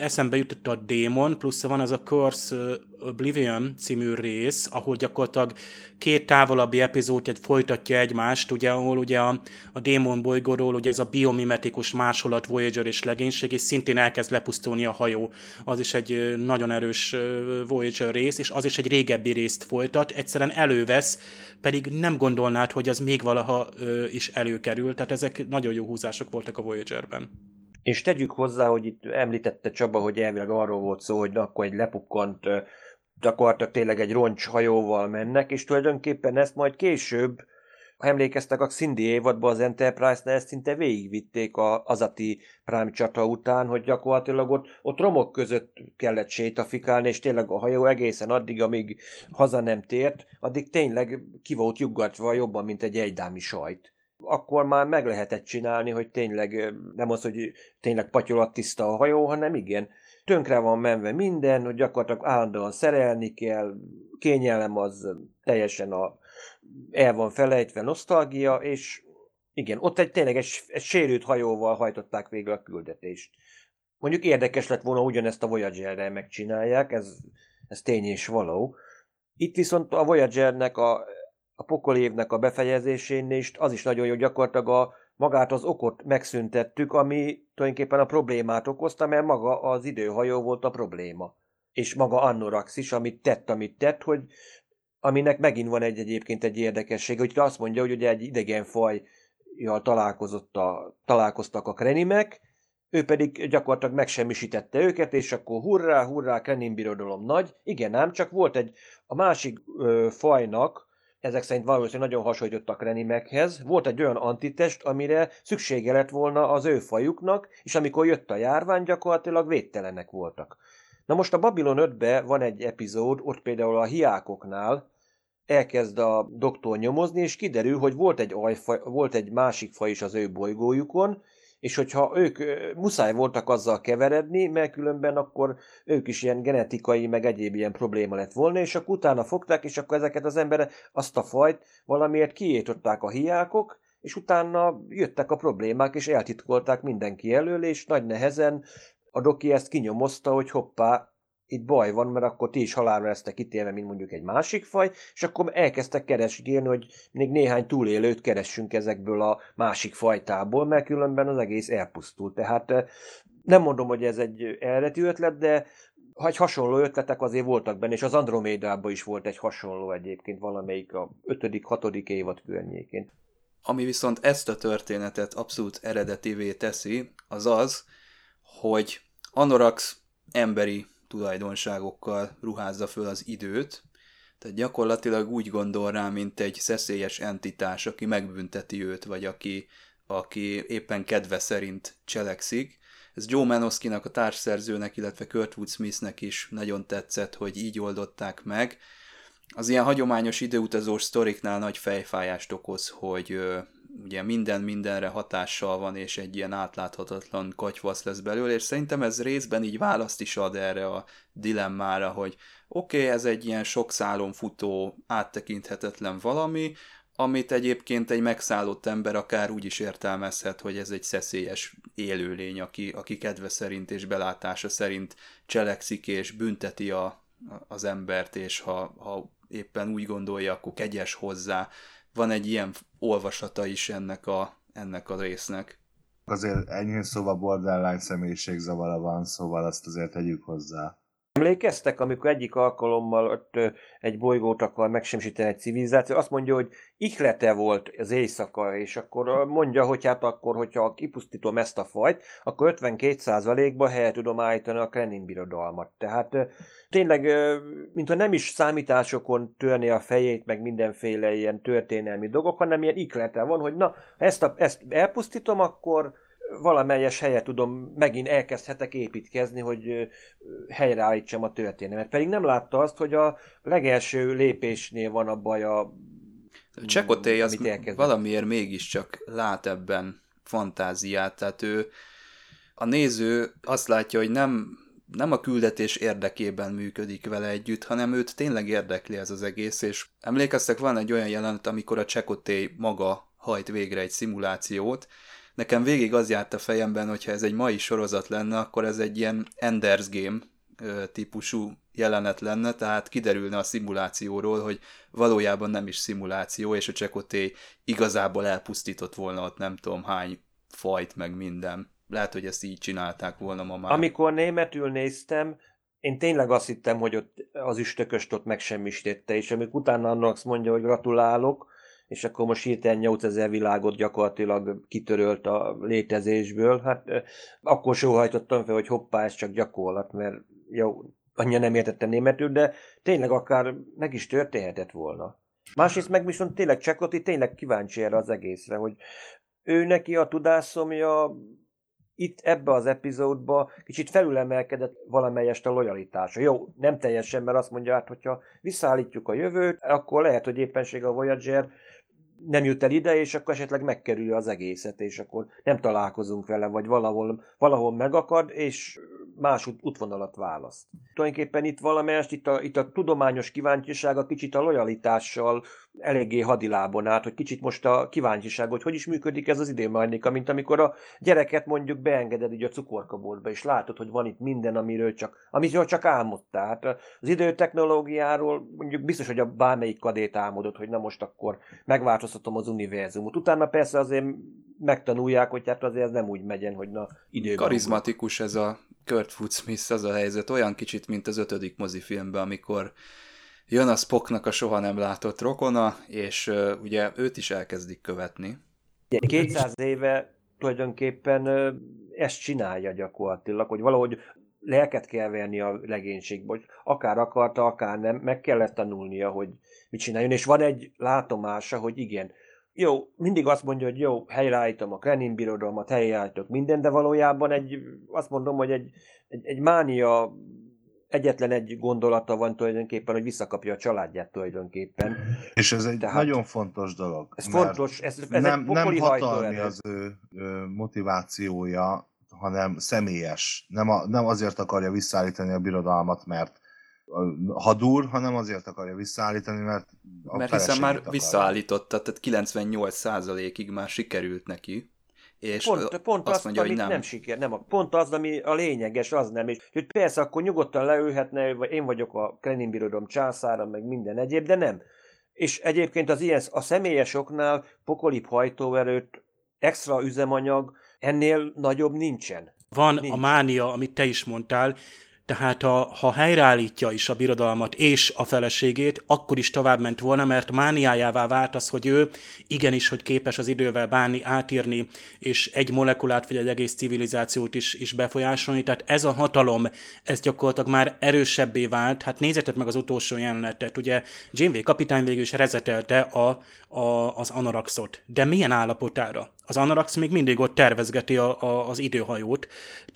eszembe jutott a Démon, plusz van ez a Curse Oblivion című rész, ahol gyakorlatilag két távolabbi epizód egy folytatja egymást, ugye, ahol ugye a, a Démon bolygóról ugye ez a biomimetikus másolat Voyager és legénység, és szintén elkezd lepusztulni a hajó. Az is egy nagyon erős Voyager rész, és az is egy régebbi részt folytat, egyszerűen elővesz, pedig nem gondolnád, hogy az még valaha is előkerül, tehát ezek nagyon jó húzások voltak a Voyager-ben. És tegyük hozzá, hogy itt említette Csaba, hogy elvileg arról volt szó, hogy akkor egy lepukkant gyakorlatilag tényleg egy roncshajóval mennek, és tulajdonképpen ezt majd később, ha emlékeztek a Cindy évadban az Enterprise-nál, ezt szinte végigvitték a Azati Prime csata után, hogy gyakorlatilag ott, ott romok között kellett sétafikálni, és tényleg a hajó egészen addig, amíg haza nem tért, addig tényleg ki volt juggatva jobban, mint egy egydámi sajt. Akkor már meg lehetett csinálni, hogy tényleg nem az, hogy tényleg patyolat tiszta a hajó, hanem igen, tönkre van menve minden, hogy gyakorlatilag állandóan szerelni kell, kényelem az teljesen a, el van felejtve, nosztalgia, és igen, ott egy tényleg egy, egy sérült hajóval hajtották végre a küldetést. Mondjuk érdekes lett volna, ugyanezt a Voyager-rel megcsinálják, ez, ez tény és való. Itt viszont a Voyager-nek a, a pokolévnek a befejezésén is az is nagyon jó gyakorlatilag a magát az okot megszüntettük, ami tulajdonképpen a problémát okozta, mert maga az időhajó volt a probléma. És maga Annorax is, amit tett, amit tett, hogy aminek megint van egy egyébként egy érdekesség, hogy azt mondja, hogy ugye egy idegen fajjal találkozott a, találkoztak a krenimek, ő pedig gyakorlatilag megsemmisítette őket, és akkor hurrá, hurrá, Krenin birodalom nagy. Igen, ám, csak volt egy, a másik ö, fajnak, ezek szerint valószínűleg nagyon hasonlítottak Renimekhez. Volt egy olyan antitest, amire szüksége lett volna az ő fajuknak, és amikor jött a járvány, gyakorlatilag védtelenek voltak. Na most a Babylon 5-be van egy epizód, ott például a hiákoknál elkezd a doktor nyomozni, és kiderül, hogy volt egy, ajfaj, volt egy másik faj is az ő bolygójukon, és hogyha ők muszáj voltak azzal keveredni, mert különben akkor ők is ilyen genetikai, meg egyéb ilyen probléma lett volna, és akkor utána fogták, és akkor ezeket az emberek, azt a fajt valamiért kiétották a hiákok, és utána jöttek a problémák, és eltitkolták mindenki elől, és nagy nehezen a doki ezt kinyomozta, hogy hoppá, itt baj van, mert akkor ti is halálra lesztek ítélve, mint mondjuk egy másik faj, és akkor elkezdtek keresgélni, hogy még néhány túlélőt keressünk ezekből a másik fajtából, mert különben az egész elpusztult. Tehát nem mondom, hogy ez egy eredeti ötlet, de ha egy hasonló ötletek azért voltak benne, és az Andromédában is volt egy hasonló egyébként valamelyik a 5.-6. évad környékén. Ami viszont ezt a történetet abszolút eredetivé teszi, az az, hogy Anorax emberi tulajdonságokkal ruházza föl az időt, tehát gyakorlatilag úgy gondol rá, mint egy szeszélyes entitás, aki megbünteti őt, vagy aki, aki éppen kedve szerint cselekszik. Ez Joe Manoszkinak, a társszerzőnek, illetve Kurtwood Smithnek is nagyon tetszett, hogy így oldották meg. Az ilyen hagyományos időutazós sztoriknál nagy fejfájást okoz, hogy ugye minden mindenre hatással van, és egy ilyen átláthatatlan katyvasz lesz belőle, és szerintem ez részben így választ is ad erre a dilemmára, hogy oké, okay, ez egy ilyen sok szálon futó, áttekinthetetlen valami, amit egyébként egy megszállott ember akár úgy is értelmezhet, hogy ez egy szeszélyes élőlény, aki, aki kedve szerint és belátása szerint cselekszik és bünteti a, az embert, és ha, ha éppen úgy gondolja, akkor kegyes hozzá, van egy ilyen olvasata is ennek a, ennek a résznek. Azért ennyi szóval borderline személyiségzavara van, szóval azt azért tegyük hozzá. Emlékeztek, amikor egyik alkalommal ott egy bolygót akar megsemmisíteni egy civilizáció, azt mondja, hogy ihlete volt az éjszaka, és akkor mondja, hogy hát akkor, hogyha kipusztítom ezt a fajt, akkor 52%-ba helyet tudom állítani a Krenin birodalmat. Tehát tényleg, mintha nem is számításokon törni a fejét, meg mindenféle ilyen történelmi dolgok, hanem ilyen iklete van, hogy na, ezt, a, ezt elpusztítom, akkor valamelyes helyet tudom, megint elkezdhetek építkezni, hogy helyreállítsam a történelmet. Pedig nem látta azt, hogy a legelső lépésnél van a baj a Csekoté az valamiért mégiscsak lát ebben fantáziát, tehát ő a néző azt látja, hogy nem, nem a küldetés érdekében működik vele együtt, hanem őt tényleg érdekli ez az egész, és emlékeztek, van egy olyan jelenet, amikor a Csekoté maga hajt végre egy szimulációt, Nekem végig az járt a fejemben, hogyha ez egy mai sorozat lenne, akkor ez egy ilyen Ender's Game típusú jelenet lenne, tehát kiderülne a szimulációról, hogy valójában nem is szimuláció, és a Csekoté igazából elpusztított volna ott nem tudom hány fajt, meg minden. Lehet, hogy ezt így csinálták volna ma már. Amikor németül néztem, én tényleg azt hittem, hogy ott az üstököst ott megsemmisítette, és amikor utána annak mondja, hogy gratulálok, és akkor most hirtelen 8000 világot gyakorlatilag kitörölt a létezésből. Hát akkor sóhajtottam fel, hogy hoppá, ez csak gyakorlat, mert jó, annyira nem értettem németül, de tényleg akár meg is történhetett volna. Másrészt meg viszont tényleg Csekoti tényleg kíváncsi erre az egészre, hogy ő neki a tudászomja itt ebbe az epizódba kicsit felülemelkedett valamelyest a lojalitása. Jó, nem teljesen, mert azt mondja, hát, hogyha visszaállítjuk a jövőt, akkor lehet, hogy éppenség a Voyager nem jut el ide, és akkor esetleg megkerülje az egészet, és akkor nem találkozunk vele, vagy valahol, valahol megakad, és más út, útvonalat választ. Tulajdonképpen itt valamelyest, itt a, itt a tudományos kíváncsiság a kicsit a lojalitással eléggé hadilábon át, hogy kicsit most a kíváncsiság, hogy hogy is működik ez az időmechanika, mint amikor a gyereket mondjuk beengeded így a cukorkaboltba, és látod, hogy van itt minden, amiről csak, amiről csak álmodtál. Hát az időtechnológiáról mondjuk biztos, hogy a bármelyik kadét álmodott, hogy na most akkor megváltoztatom az univerzumot. Utána persze azért megtanulják, hogy hát azért ez nem úgy megyen, hogy na időben. Karizmatikus ez a Kurt Smith az a helyzet, olyan kicsit, mint az ötödik mozifilmben, amikor jön a Spocknak a soha nem látott rokona, és uh, ugye őt is elkezdik követni. 200 éve tulajdonképpen uh, ezt csinálja gyakorlatilag, hogy valahogy lelket kell venni a legénységből, hogy akár akarta, akár nem, meg kellett tanulnia, hogy mit csináljon, és van egy látomása, hogy igen, jó, mindig azt mondja, hogy jó, helyreállítom a Krenin birodalmat, helyreállítok minden, de valójában egy, azt mondom, hogy egy, egy, egy mánia egyetlen egy gondolata van tulajdonképpen, hogy visszakapja a családját tulajdonképpen. És ez egy Tehát, nagyon fontos dolog. Ez fontos, ez, ez nem, egy nem hatalmi az ő, ő motivációja, hanem személyes. Nem, a, nem azért akarja visszaállítani a birodalmat, mert a hadúr, hanem azért akarja visszaállítani, mert a Mert hiszen már visszaállította, tehát 98%-ig már sikerült neki. És pont, pont azt, azt mondja, hogy nem. nem siker, nem, pont az, ami a lényeges, az nem. És hogy persze akkor nyugodtan leülhetne, vagy én vagyok a Krenin birodalom császára, meg minden egyéb, de nem. És egyébként az ilyen, a személyes oknál pokolip hajtóerőt, extra üzemanyag, ennél nagyobb nincsen. Van Nincs. a mánia, amit te is mondtál, tehát ha, ha helyreállítja is a birodalmat és a feleségét, akkor is tovább ment volna, mert mániájává vált az, hogy ő igenis, hogy képes az idővel bánni, átírni, és egy molekulát vagy egy egész civilizációt is, is befolyásolni. Tehát ez a hatalom, ez gyakorlatilag már erősebbé vált. Hát nézzetek meg az utolsó jelenetet. Ugye Janeway kapitány végül is rezetelte a, a, az Anoraxot. De milyen állapotára? Az Anorax még mindig ott tervezgeti a, a, az időhajót,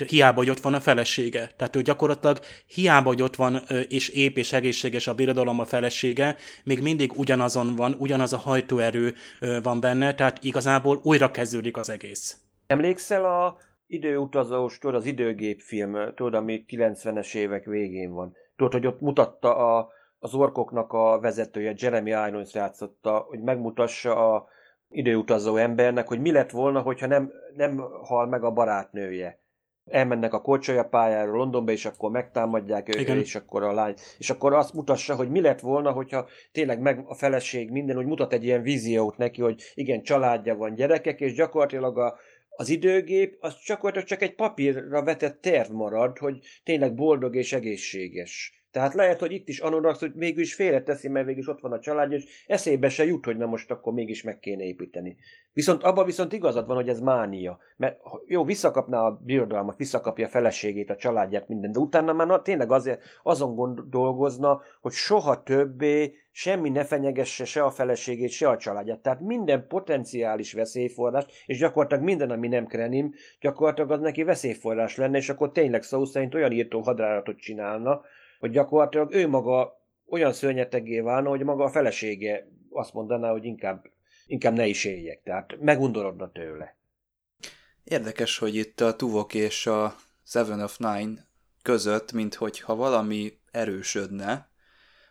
hiába, hogy ott van a felesége. Tehát ő gyakorlatilag hiába, hogy ott van és ép és egészséges a birodalom a felesége, még mindig ugyanazon van, ugyanaz a hajtóerő van benne, tehát igazából újra kezdődik az egész. Emlékszel a időutazós, tudod, az időgépfilm, tudod, ami 90-es évek végén van. Tudod, hogy ott mutatta a, az orkoknak a vezetője, Jeremy Irons játszotta, hogy megmutassa a időutazó embernek, hogy mi lett volna, hogyha nem, nem hal meg a barátnője. Elmennek a kocsolya pályára Londonba, és akkor megtámadják őt, és akkor a lány. És akkor azt mutassa, hogy mi lett volna, hogyha tényleg meg a feleség minden, hogy mutat egy ilyen víziót neki, hogy igen, családja van, gyerekek, és gyakorlatilag a, az időgép az csak, csak egy papírra vetett terv marad, hogy tényleg boldog és egészséges. Tehát lehet, hogy itt is Anorax, hogy mégis félreteszi, mert végül is ott van a család, és eszébe se jut, hogy na most akkor mégis meg kéne építeni. Viszont abban viszont igazad van, hogy ez mánia. Mert jó, visszakapná a birodalmat, visszakapja a feleségét, a családját, minden, de utána már na, tényleg azért azon gondolkozna, hogy soha többé semmi ne fenyegesse se a feleségét, se a családját. Tehát minden potenciális veszélyforrás, és gyakorlatilag minden, ami nem krenim, gyakorlatilag az neki veszélyforrás lenne, és akkor tényleg szó szerint olyan írtó hadráratot csinálna, hogy gyakorlatilag ő maga olyan szörnyetegé válna, hogy maga a felesége azt mondaná, hogy inkább, inkább ne is éljek. Tehát megundorodna tőle. Érdekes, hogy itt a Tuvok és a Seven of Nine között, mint hogyha valami erősödne,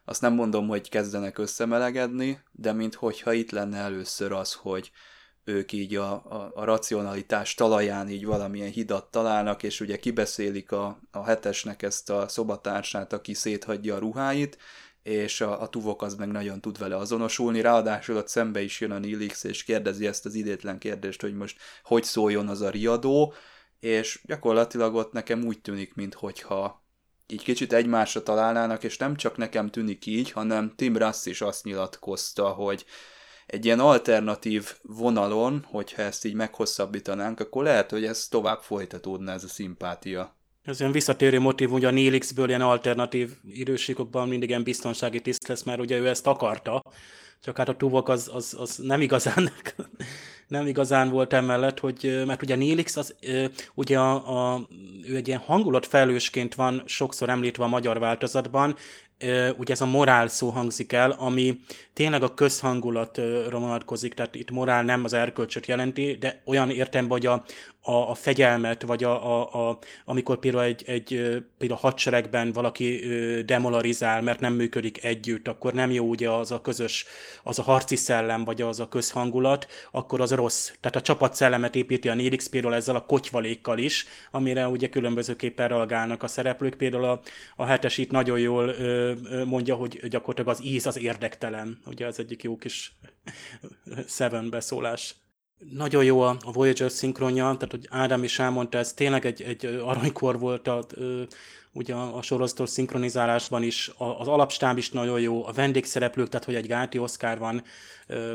azt nem mondom, hogy kezdenek összemelegedni, de mint hogyha itt lenne először az, hogy ők így a, a, a racionalitás talaján így valamilyen hidat találnak, és ugye kibeszélik a, a hetesnek ezt a szobatársát, aki széthagyja a ruháit, és a, a tuvok az meg nagyon tud vele azonosulni, ráadásul ott szembe is jön a Nilix, és kérdezi ezt az idétlen kérdést, hogy most hogy szóljon az a riadó, és gyakorlatilag ott nekem úgy tűnik, mintha így kicsit egymásra találnának, és nem csak nekem tűnik így, hanem Tim Russ is azt nyilatkozta, hogy egy ilyen alternatív vonalon, hogyha ezt így meghosszabbítanánk, akkor lehet, hogy ez tovább folytatódna ez a szimpátia. Ez ilyen visszatérő motív, ugye a Nélixből ilyen alternatív időségokban mindig ilyen biztonsági tiszt lesz, mert ugye ő ezt akarta, csak hát a Tuvok az, az, az nem igazán nem igazán volt emellett, hogy, mert ugye Nélix az, ugye a, a, ő egy ilyen hangulatfelősként van sokszor említve a magyar változatban, ugye ez a morál szó hangzik el, ami tényleg a közhangulatra vonatkozik, tehát itt morál nem az erkölcsöt jelenti, de olyan értelemben, hogy a, a, a fegyelmet, vagy a, a, a, amikor például egy, egy például hadseregben valaki demolarizál, mert nem működik együtt, akkor nem jó ugye az a közös, az a harci szellem, vagy az a közhangulat, akkor az rossz. Tehát a csapat szellemet építi a Nélix például ezzel a kotyvalékkal is, amire ugye különbözőképpen reagálnak a szereplők. Például a, a hetes itt nagyon jól ö, mondja, hogy gyakorlatilag az íz az érdektelen. Ugye az egyik jó kis Seven beszólás. Nagyon jó a Voyager szinkronja, tehát hogy Ádám is elmondta, ez tényleg egy, egy aranykor volt a, ugye a sorozatos szinkronizálásban is, az alapstáb is nagyon jó, a vendégszereplők, tehát hogy egy Gáti Oscar van,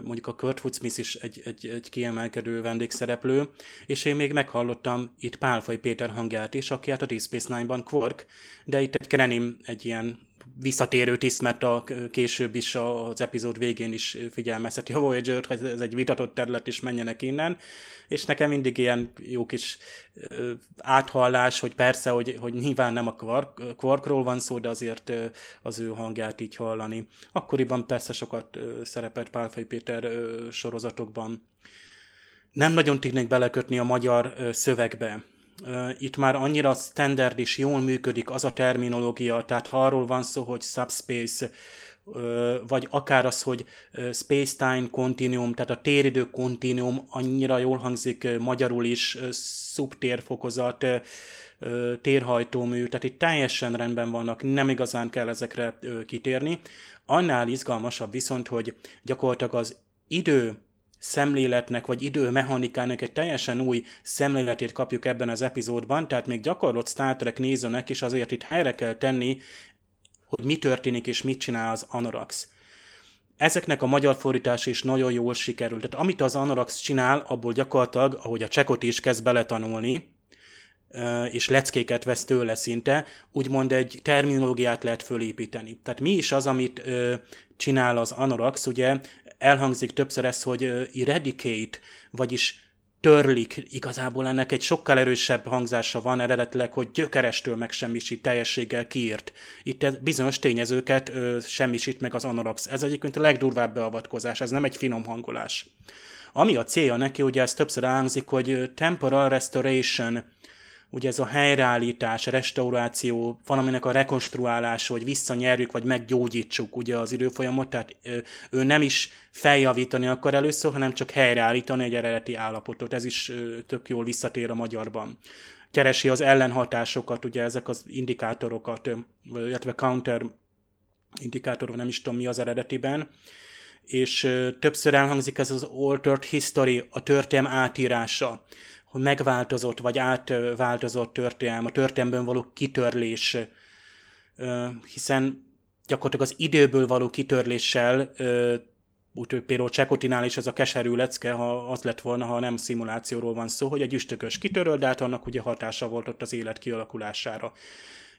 mondjuk a Kurt Smith is egy, egy, egy kiemelkedő vendégszereplő, és én még meghallottam itt Pálfai Péter hangját is, aki hát a Deep Space Nine-ban Quark, de itt egy Krenim, egy ilyen visszatérő tiszt, mert a később is az epizód végén is figyelmezteti a voyager hogy ez egy vitatott terület, is menjenek innen, és nekem mindig ilyen jó kis áthallás, hogy persze, hogy, hogy nyilván nem a Quark, Quarkról van szó, de azért az ő hangját így hallani. Akkoriban persze sokat szerepelt Pálfai Péter sorozatokban. Nem nagyon tudnék belekötni a magyar szövegbe itt már annyira standard és jól működik az a terminológia, tehát ha arról van szó, hogy subspace, vagy akár az, hogy space-time continuum, tehát a téridő continuum annyira jól hangzik magyarul is, szubtérfokozat, térhajtómű, tehát itt teljesen rendben vannak, nem igazán kell ezekre kitérni. Annál izgalmasabb viszont, hogy gyakorlatilag az idő szemléletnek, vagy időmechanikának egy teljesen új szemléletét kapjuk ebben az epizódban, tehát még gyakorlott Star Trek nézőnek is azért itt helyre kell tenni, hogy mi történik és mit csinál az Anorax. Ezeknek a magyar fordítás is nagyon jól sikerült. Tehát amit az Anorax csinál, abból gyakorlatilag, ahogy a csekot is kezd beletanulni, és leckéket vesz tőle szinte, úgymond egy terminológiát lehet fölépíteni. Tehát mi is az, amit csinál az Anorax, ugye elhangzik többször ez, hogy eradicate, vagyis törlik, igazából ennek egy sokkal erősebb hangzása van eredetileg, hogy gyökerestől megsemmisít, teljességgel kiírt. Itt bizonyos tényezőket ö, semmisít meg az Anorax. Ez egyébként a legdurvább beavatkozás, ez nem egy finom hangolás. Ami a célja neki, ugye ez többször elhangzik, hogy temporal restoration, ugye ez a helyreállítás, a restauráció, valaminek a rekonstruálása, hogy visszanyerjük, vagy meggyógyítsuk ugye az időfolyamot, tehát ő nem is feljavítani akar először, hanem csak helyreállítani egy eredeti állapotot. Ez is tök jól visszatér a magyarban. Keresi az ellenhatásokat, ugye ezek az indikátorokat, illetve counter indikátorok, nem is tudom mi az eredetiben, és többször elhangzik ez az altered history, a történelm átírása hogy megváltozott, vagy átváltozott történelm, a történelmből való kitörlés, hiszen gyakorlatilag az időből való kitörléssel, úgy például Csekotinál is ez a keserű lecke, ha az lett volna, ha nem szimulációról van szó, hogy egy üstökös kitöröl, de hát annak ugye hatása volt ott az élet kialakulására.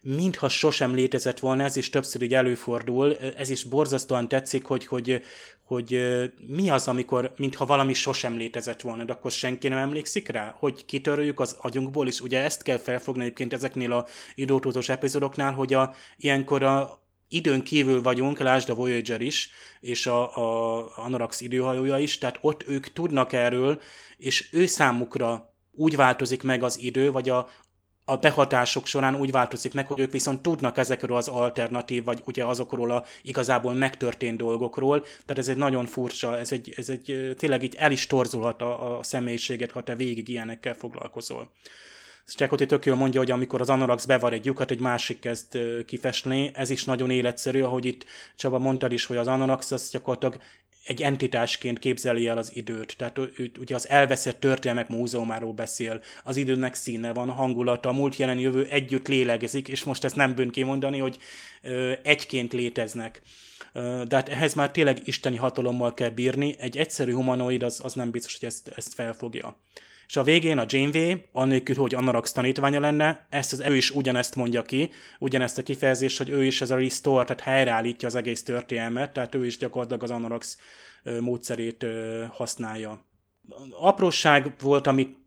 Mintha sosem létezett volna, ez is többször így előfordul, ez is borzasztóan tetszik, hogy, hogy, hogy mi az, amikor mintha valami sosem létezett volna, de akkor senki nem emlékszik rá, hogy kitöröljük az agyunkból, és ugye ezt kell felfogni egyébként ezeknél a időtózós epizódoknál, hogy a, ilyenkor a, időn kívül vagyunk, lásd a Voyager is, és a, a Anorax időhajója is, tehát ott ők tudnak erről, és ő számukra úgy változik meg az idő, vagy a, a behatások során úgy változik meg, hogy ők viszont tudnak ezekről az alternatív, vagy ugye azokról a igazából megtörtént dolgokról. Tehát ez egy nagyon furcsa, ez egy, ez egy tényleg így el is torzulhat a, a személyiséget, ha te végig ilyenekkel foglalkozol. Csekoti tök jól mondja, hogy amikor az Anorax bevar egy lyukat, egy másik kezd kifestni, ez is nagyon életszerű, ahogy itt Csaba mondtad is, hogy az Anorax az gyakorlatilag egy entitásként képzeli el az időt. Tehát ő, ugye az elveszett történelmek múzeumáról beszél, az időnek színe van, hangulata, a múlt jelen jövő együtt lélegezik, és most ezt nem bűn kimondani, hogy ö, egyként léteznek. Ö, de hát ehhez már tényleg isteni hatalommal kell bírni, egy egyszerű humanoid az, az nem biztos, hogy ezt, ezt felfogja. És a végén a Janeway, annélkül, hogy Anarax tanítványa lenne, ezt az ő is ugyanezt mondja ki, ugyanezt a kifejezést, hogy ő is ez a restore, tehát helyreállítja az egész történelmet, tehát ő is gyakorlatilag az Anarax módszerét használja. Apróság volt, amit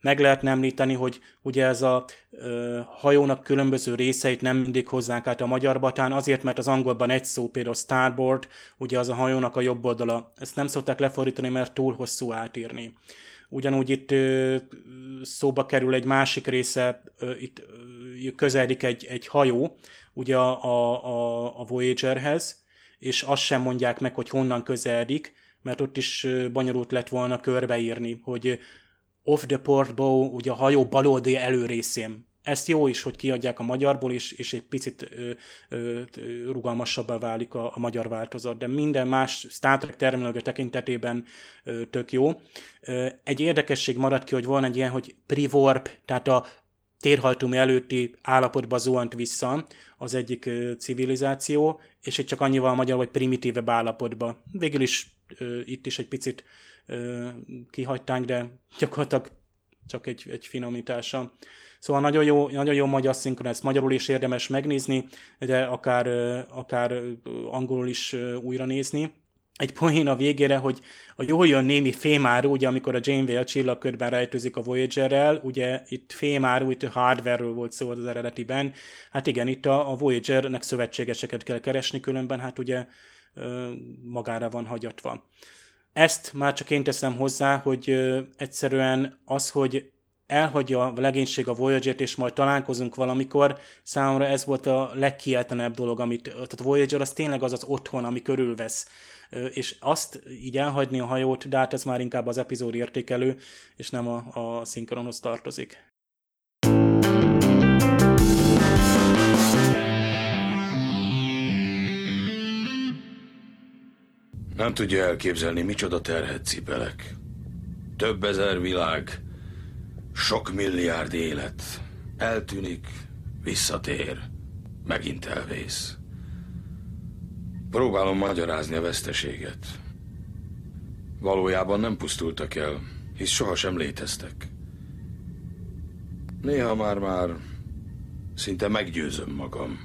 meg lehetne említeni, hogy ugye ez a ö, hajónak különböző részeit nem mindig hozzák át a magyar batán, azért, mert az angolban egy szó, például starboard, ugye az a hajónak a jobb oldala. Ezt nem szokták lefordítani, mert túl hosszú átírni. Ugyanúgy itt szóba kerül egy másik része, itt közeledik egy, egy hajó, ugye a, a, a Voyagerhez, és azt sem mondják meg, hogy honnan közeledik, mert ott is bonyolult lett volna körbeírni, hogy off the port bow, ugye a hajó baloldi előrészén ezt jó is, hogy kiadják a magyarból, és, és egy picit ö, ö, rugalmasabbá válik a, a magyar változat, de minden más Star Trek terminológia tekintetében ö, tök jó. Ö, egy érdekesség maradt ki, hogy van egy ilyen, hogy pre-warp, tehát a térhajtómű előtti állapotba zuhant vissza az egyik ö, civilizáció, és egy csak annyival magyar, hogy primitívebb állapotba. Végül is ö, itt is egy picit ö, kihagytánk, de gyakorlatilag csak egy, egy finomítása. Szóval nagyon jó, nagyon jó magyar szinkron, ezt magyarul is érdemes megnézni, de akár, akár angolul is újra nézni. Egy poén a végére, hogy a jól jön némi fémáru, ugye amikor a Janeway a csillagkörben rejtőzik a Voyager-rel, ugye itt fémáru, itt a hardware-ről volt szó az eredetiben. Hát igen, itt a, a Voyager-nek szövetségeseket kell keresni, különben hát ugye magára van hagyatva. Ezt már csak én teszem hozzá, hogy egyszerűen az, hogy elhagyja a legénység a Voyager-t, és majd találkozunk valamikor, számomra ez volt a legkieltenebb dolog, amit, tehát a Voyager az tényleg az az otthon, ami körülvesz és azt így elhagyni a hajót, de hát ez már inkább az epizód értékelő, és nem a, a szinkronhoz tartozik. Nem tudja elképzelni, micsoda terhet cipelek. Több ezer világ, sok milliárd élet. Eltűnik, visszatér, megint elvész. Próbálom magyarázni a veszteséget. Valójában nem pusztultak el, hisz sohasem léteztek. Néha már-már szinte meggyőzöm magam.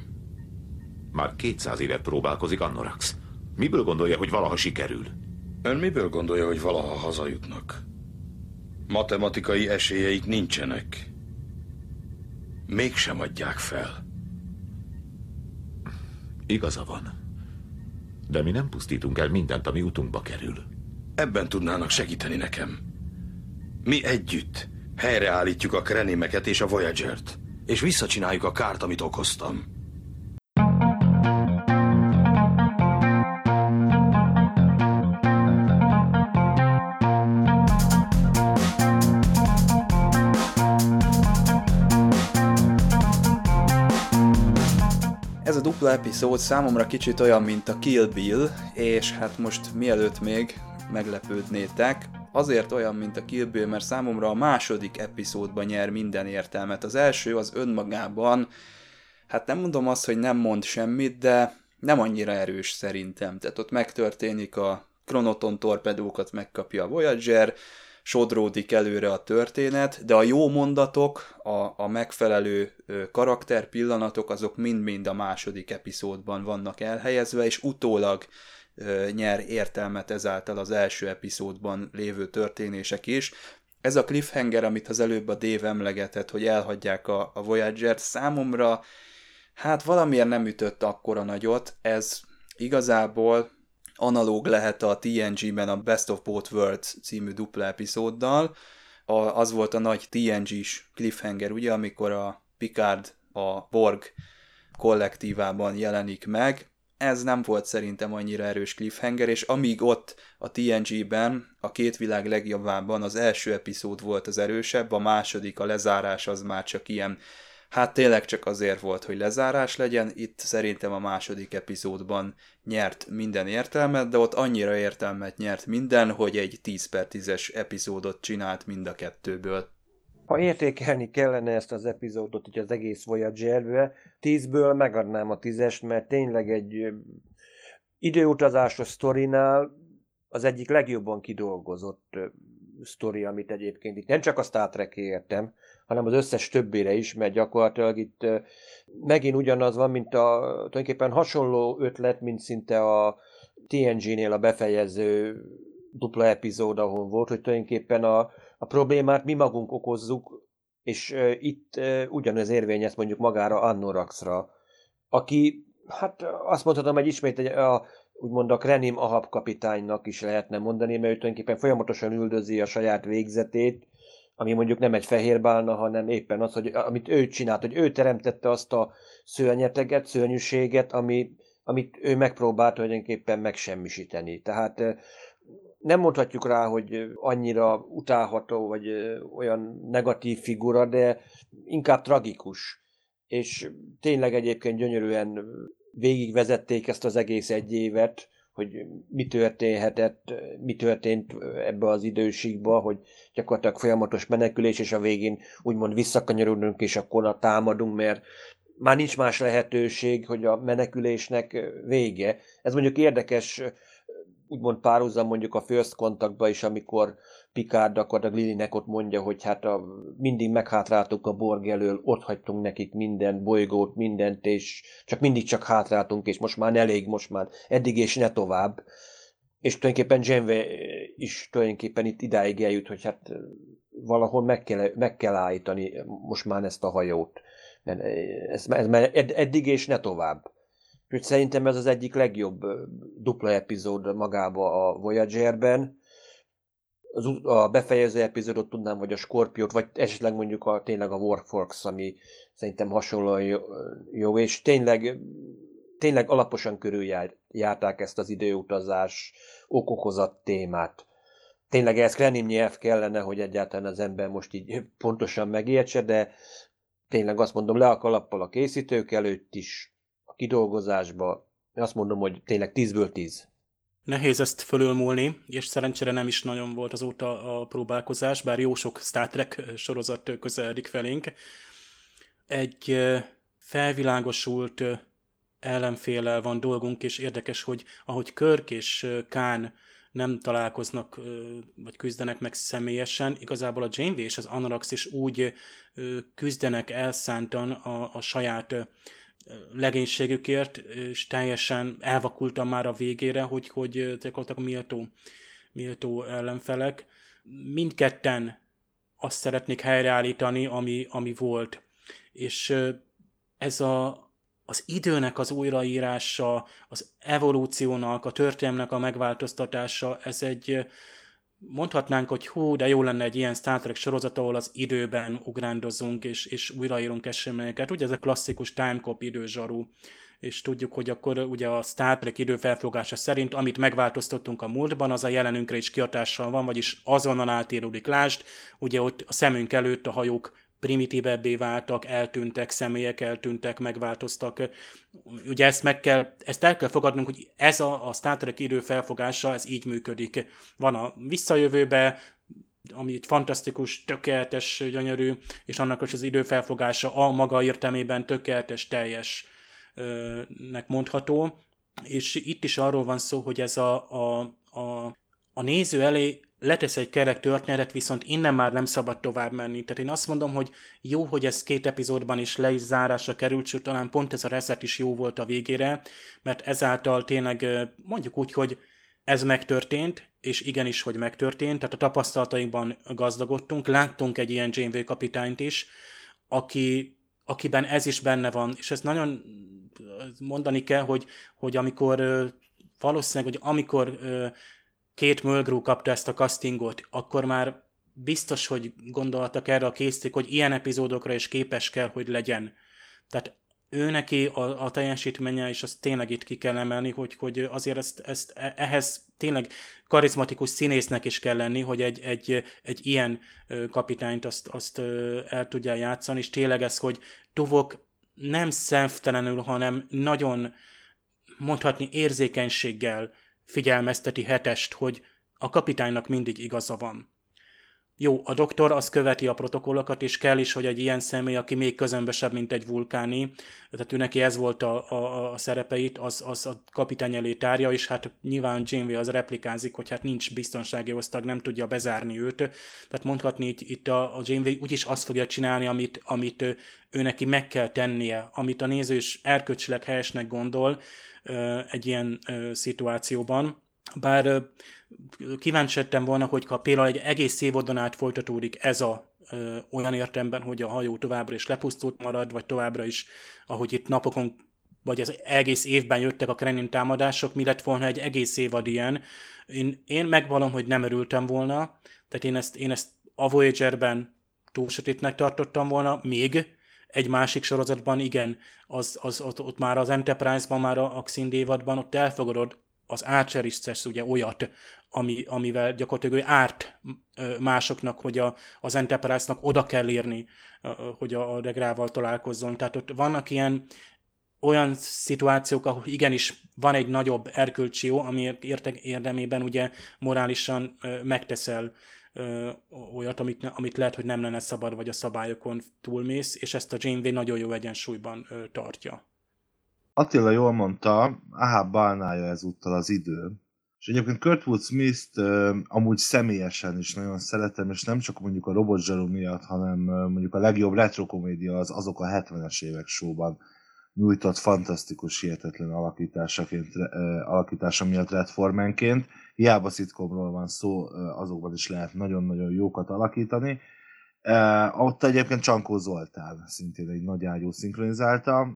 Már 200 évet próbálkozik Annorax. Miből gondolja, hogy valaha sikerül? Ön miből gondolja, hogy valaha hazajutnak? Matematikai esélyeik nincsenek. Mégsem adják fel. Igaza van. De mi nem pusztítunk el mindent, ami utunkba kerül. Ebben tudnának segíteni nekem. Mi együtt helyreállítjuk a krenémeket és a Voyager-t, és visszacsináljuk a kárt, amit okoztam. Epizód számomra kicsit olyan, mint a Kill Bill, és hát most mielőtt még meglepődnétek, azért olyan, mint a Kill Bill, mert számomra a második epizódban nyer minden értelmet. Az első az önmagában, hát nem mondom azt, hogy nem mond semmit, de nem annyira erős szerintem. Tehát ott megtörténik a Kronoton torpedókat megkapja a Voyager, sodródik előre a történet, de a jó mondatok, a, a megfelelő karakter pillanatok, azok mind-mind a második epizódban vannak elhelyezve, és utólag nyer értelmet ezáltal az első epizódban lévő történések is. Ez a cliffhanger, amit az előbb a Dave emlegetett, hogy elhagyják a, a Voyager-t, számomra hát valamiért nem ütött akkora nagyot, ez igazából analóg lehet a TNG-ben a Best of Both Worlds című dupla epizóddal. A, az volt a nagy TNG-s cliffhanger, ugye, amikor a Picard a Borg kollektívában jelenik meg. Ez nem volt szerintem annyira erős cliffhanger, és amíg ott a TNG-ben, a két világ legjobbában az első epizód volt az erősebb, a második, a lezárás az már csak ilyen Hát tényleg csak azért volt, hogy lezárás legyen, itt szerintem a második epizódban nyert minden értelmet, de ott annyira értelmet nyert minden, hogy egy 10 per 10-es epizódot csinált mind a kettőből. Ha értékelni kellene ezt az epizódot, hogy az egész Voyager-be, 10-ből megadnám a 10-est, mert tényleg egy időutazásos sztorinál az egyik legjobban kidolgozott sztori, amit egyébként itt nem csak a Star trek értem, hanem az összes többére is, mert gyakorlatilag itt megint ugyanaz van, mint a tulajdonképpen hasonló ötlet, mint szinte a TNG-nél a befejező dupla epizód, ahol volt, hogy tulajdonképpen a, a problémát mi magunk okozzuk, és uh, itt uh, ugyanaz érvényes mondjuk magára Annoraxra, aki, hát azt mondhatom, hogy ismét egy, a, úgymond a Krenim Ahab kapitánynak is lehetne mondani, mert ő tulajdonképpen folyamatosan üldözi a saját végzetét, ami mondjuk nem egy fehér bálna, hanem éppen az, hogy amit ő csinált, hogy ő teremtette azt a szörnyeteget, szörnyűséget, ami, amit ő megpróbált tulajdonképpen megsemmisíteni. Tehát nem mondhatjuk rá, hogy annyira utálható, vagy olyan negatív figura, de inkább tragikus. És tényleg egyébként gyönyörűen végigvezették ezt az egész egy évet, hogy mi történhetett, mi történt ebbe az időségbe, hogy gyakorlatilag folyamatos menekülés, és a végén úgymond visszakanyarodunk, és akkor támadunk, mert már nincs más lehetőség, hogy a menekülésnek vége. Ez mondjuk érdekes, úgymond párhuzam mondjuk a First Contactba is, amikor Picard a Lilinek ott mondja, hogy hát a, mindig meghátráltunk a Borg elől, ott hagytunk nekik minden bolygót, mindent, és csak mindig csak hátráltunk, és most már elég, most már eddig és ne tovább. És tulajdonképpen Genve is tulajdonképpen itt idáig eljut, hogy hát valahol meg kell, meg kell állítani most már ezt a hajót. Ez, ez, ez eddig és ne tovább. Úgyhogy szerintem ez az egyik legjobb dupla epizód magába a Voyager-ben, az, a befejező epizódot tudnám, vagy a Scorpiót, vagy esetleg mondjuk a, tényleg a Warforks, ami szerintem hasonlóan jó, jó és tényleg, tényleg alaposan körüljárták ezt az időutazás okokozat témát. Tényleg ez krenim nyelv kellene, hogy egyáltalán az ember most így pontosan megértse, de tényleg azt mondom, le a kalappal a készítők előtt is, a kidolgozásba, azt mondom, hogy tényleg 10-ből 10. Nehéz ezt fölülmúlni, és szerencsére nem is nagyon volt azóta a próbálkozás, bár jó sok Star Trek sorozat közeledik felénk. Egy felvilágosult ellenfélel van dolgunk, és érdekes, hogy ahogy Körk és Kán nem találkoznak, vagy küzdenek meg személyesen, igazából a Janeway és az Anorax is úgy küzdenek elszántan a, a saját legénységükért, és teljesen elvakultam már a végére, hogy, hogy gyakorlatilag méltó, méltó ellenfelek. Mindketten azt szeretnék helyreállítani, ami, ami volt. És ez a, az időnek az újraírása, az evolúciónak, a történelmnek a megváltoztatása, ez egy, mondhatnánk, hogy hú, de jó lenne egy ilyen Star Trek sorozat, ahol az időben ugrándozunk és, és újraírunk eseményeket. Ugye ez a klasszikus timecop időzsarú, és tudjuk, hogy akkor ugye a Star Trek időfelfogása szerint, amit megváltoztattunk a múltban, az a jelenünkre is kiatással van, vagyis azonnal átíródik. Lásd, ugye ott a szemünk előtt a hajók primitívebbé váltak, eltűntek, személyek eltűntek, megváltoztak. Ugye ezt, meg kell, ezt el kell fogadnunk, hogy ez a, a Star Trek idő felfogása, ez így működik. Van a visszajövőbe, ami fantasztikus, tökéletes, gyönyörű, és annak is az időfelfogása a maga értelmében tökéletes, teljes nek mondható. És itt is arról van szó, hogy ez a, a, a, a néző elé letesz egy kerek történetet, viszont innen már nem szabad tovább menni. Tehát én azt mondom, hogy jó, hogy ez két epizódban is le is zárásra került, sőt talán pont ez a reset is jó volt a végére, mert ezáltal tényleg mondjuk úgy, hogy ez megtörtént, és igenis, hogy megtörtént, tehát a tapasztalatainkban gazdagodtunk, láttunk egy ilyen Janeway kapitányt is, aki, akiben ez is benne van, és ezt nagyon mondani kell, hogy, hogy amikor valószínűleg, hogy amikor két Mulgrew kapta ezt a castingot, akkor már biztos, hogy gondoltak erre a készíték, hogy ilyen epizódokra is képes kell, hogy legyen. Tehát ő neki a, a teljesítménye, és azt tényleg itt ki kell emelni, hogy, hogy azért ezt, ezt, ehhez tényleg karizmatikus színésznek is kell lenni, hogy egy, egy, egy ilyen kapitányt azt, azt el tudja játszani, és tényleg ez, hogy Tuvok nem szemtelenül, hanem nagyon mondhatni érzékenységgel figyelmezteti hetest, hogy a kapitánynak mindig igaza van. Jó, a doktor az követi a protokollokat, és kell is, hogy egy ilyen személy, aki még közömbösebb, mint egy vulkáni, tehát ő neki ez volt a, a, a szerepeit, az, az a kapitány elé tárja, és hát nyilván Janeway az replikázik, hogy hát nincs biztonsági osztag, nem tudja bezárni őt. Tehát mondhatni itt, itt a, a Janeway úgyis azt fogja csinálni, amit, amit ő neki meg kell tennie, amit a néző is erkölcsileg helyesnek gondol, egy ilyen szituációban. Bár kíváncsi volna, hogyha például egy egész évadon át folytatódik ez a olyan értemben, hogy a hajó továbbra is lepusztult marad, vagy továbbra is, ahogy itt napokon, vagy az egész évben jöttek a Krenin támadások, mi lett volna egy egész évad ilyen. Én, én megvalom, hogy nem örültem volna, tehát én ezt, én ezt a Voyager-ben túl sötétnek tartottam volna, még, egy másik sorozatban igen, az, az, ott, ott már az Enterprise-ban, már a, a évadban, ott elfogadod, az Archer is tesz ugye olyat, ami, amivel gyakorlatilag ő árt másoknak, hogy a, az Enterprise-nak oda kell írni, hogy a, a Degrával találkozzon. Tehát ott vannak ilyen olyan szituációk, ahol igenis van egy nagyobb erkölcsi jó, ami érdemében ugye morálisan megteszel ö, olyat, amit, amit lehet, hogy nem lenne szabad, vagy a szabályokon túlmész, és ezt a Janeway nagyon jó egyensúlyban ö, tartja. Attila jól mondta, Ahab bálnája ezúttal az idő. És egyébként Kurtwood Smith-t ö, amúgy személyesen is nagyon szeretem, és nem csak mondjuk a Robot miatt, hanem ö, mondjuk a legjobb retrokomédia az azok a 70-es évek showban nyújtott fantasztikus, hihetetlen alakításaként, ö, alakítása miatt Redformanként hiába szitkomról van szó, azokban is lehet nagyon-nagyon jókat alakítani. Ott egyébként Csankó Zoltán szintén egy nagy ágyú szinkronizálta.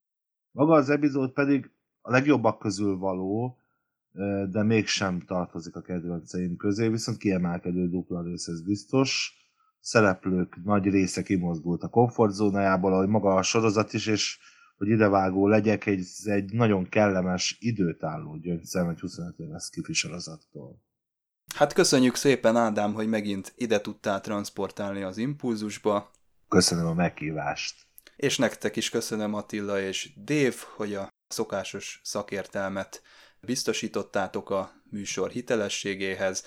Maga az epizód pedig a legjobbak közül való, de mégsem tartozik a kedvenceim közé, viszont kiemelkedő dupla rész, ez biztos. Szereplők nagy része kimozdult a komfortzónájából, ahogy maga a sorozat is, és hogy idevágó legyek, egy, egy nagyon kellemes időtálló gyöngyszem egy 25 éves skifi sorozattól. Hát köszönjük szépen, Ádám, hogy megint ide tudtál transportálni az impulzusba. Köszönöm a meghívást. És nektek is köszönöm Attila és Dév, hogy a szokásos szakértelmet biztosítottátok a műsor hitelességéhez.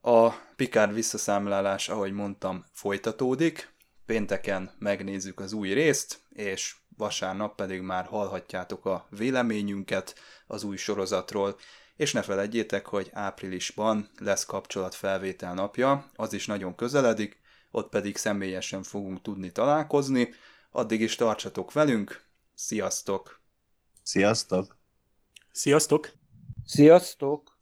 A Picard visszaszámlálás, ahogy mondtam, folytatódik. Pénteken megnézzük az új részt, és vasárnap pedig már hallhatjátok a véleményünket az új sorozatról, és ne felejtjétek, hogy áprilisban lesz kapcsolatfelvétel napja, az is nagyon közeledik, ott pedig személyesen fogunk tudni találkozni. Addig is tartsatok velünk, sziasztok! Sziasztok! Sziasztok! Sziasztok!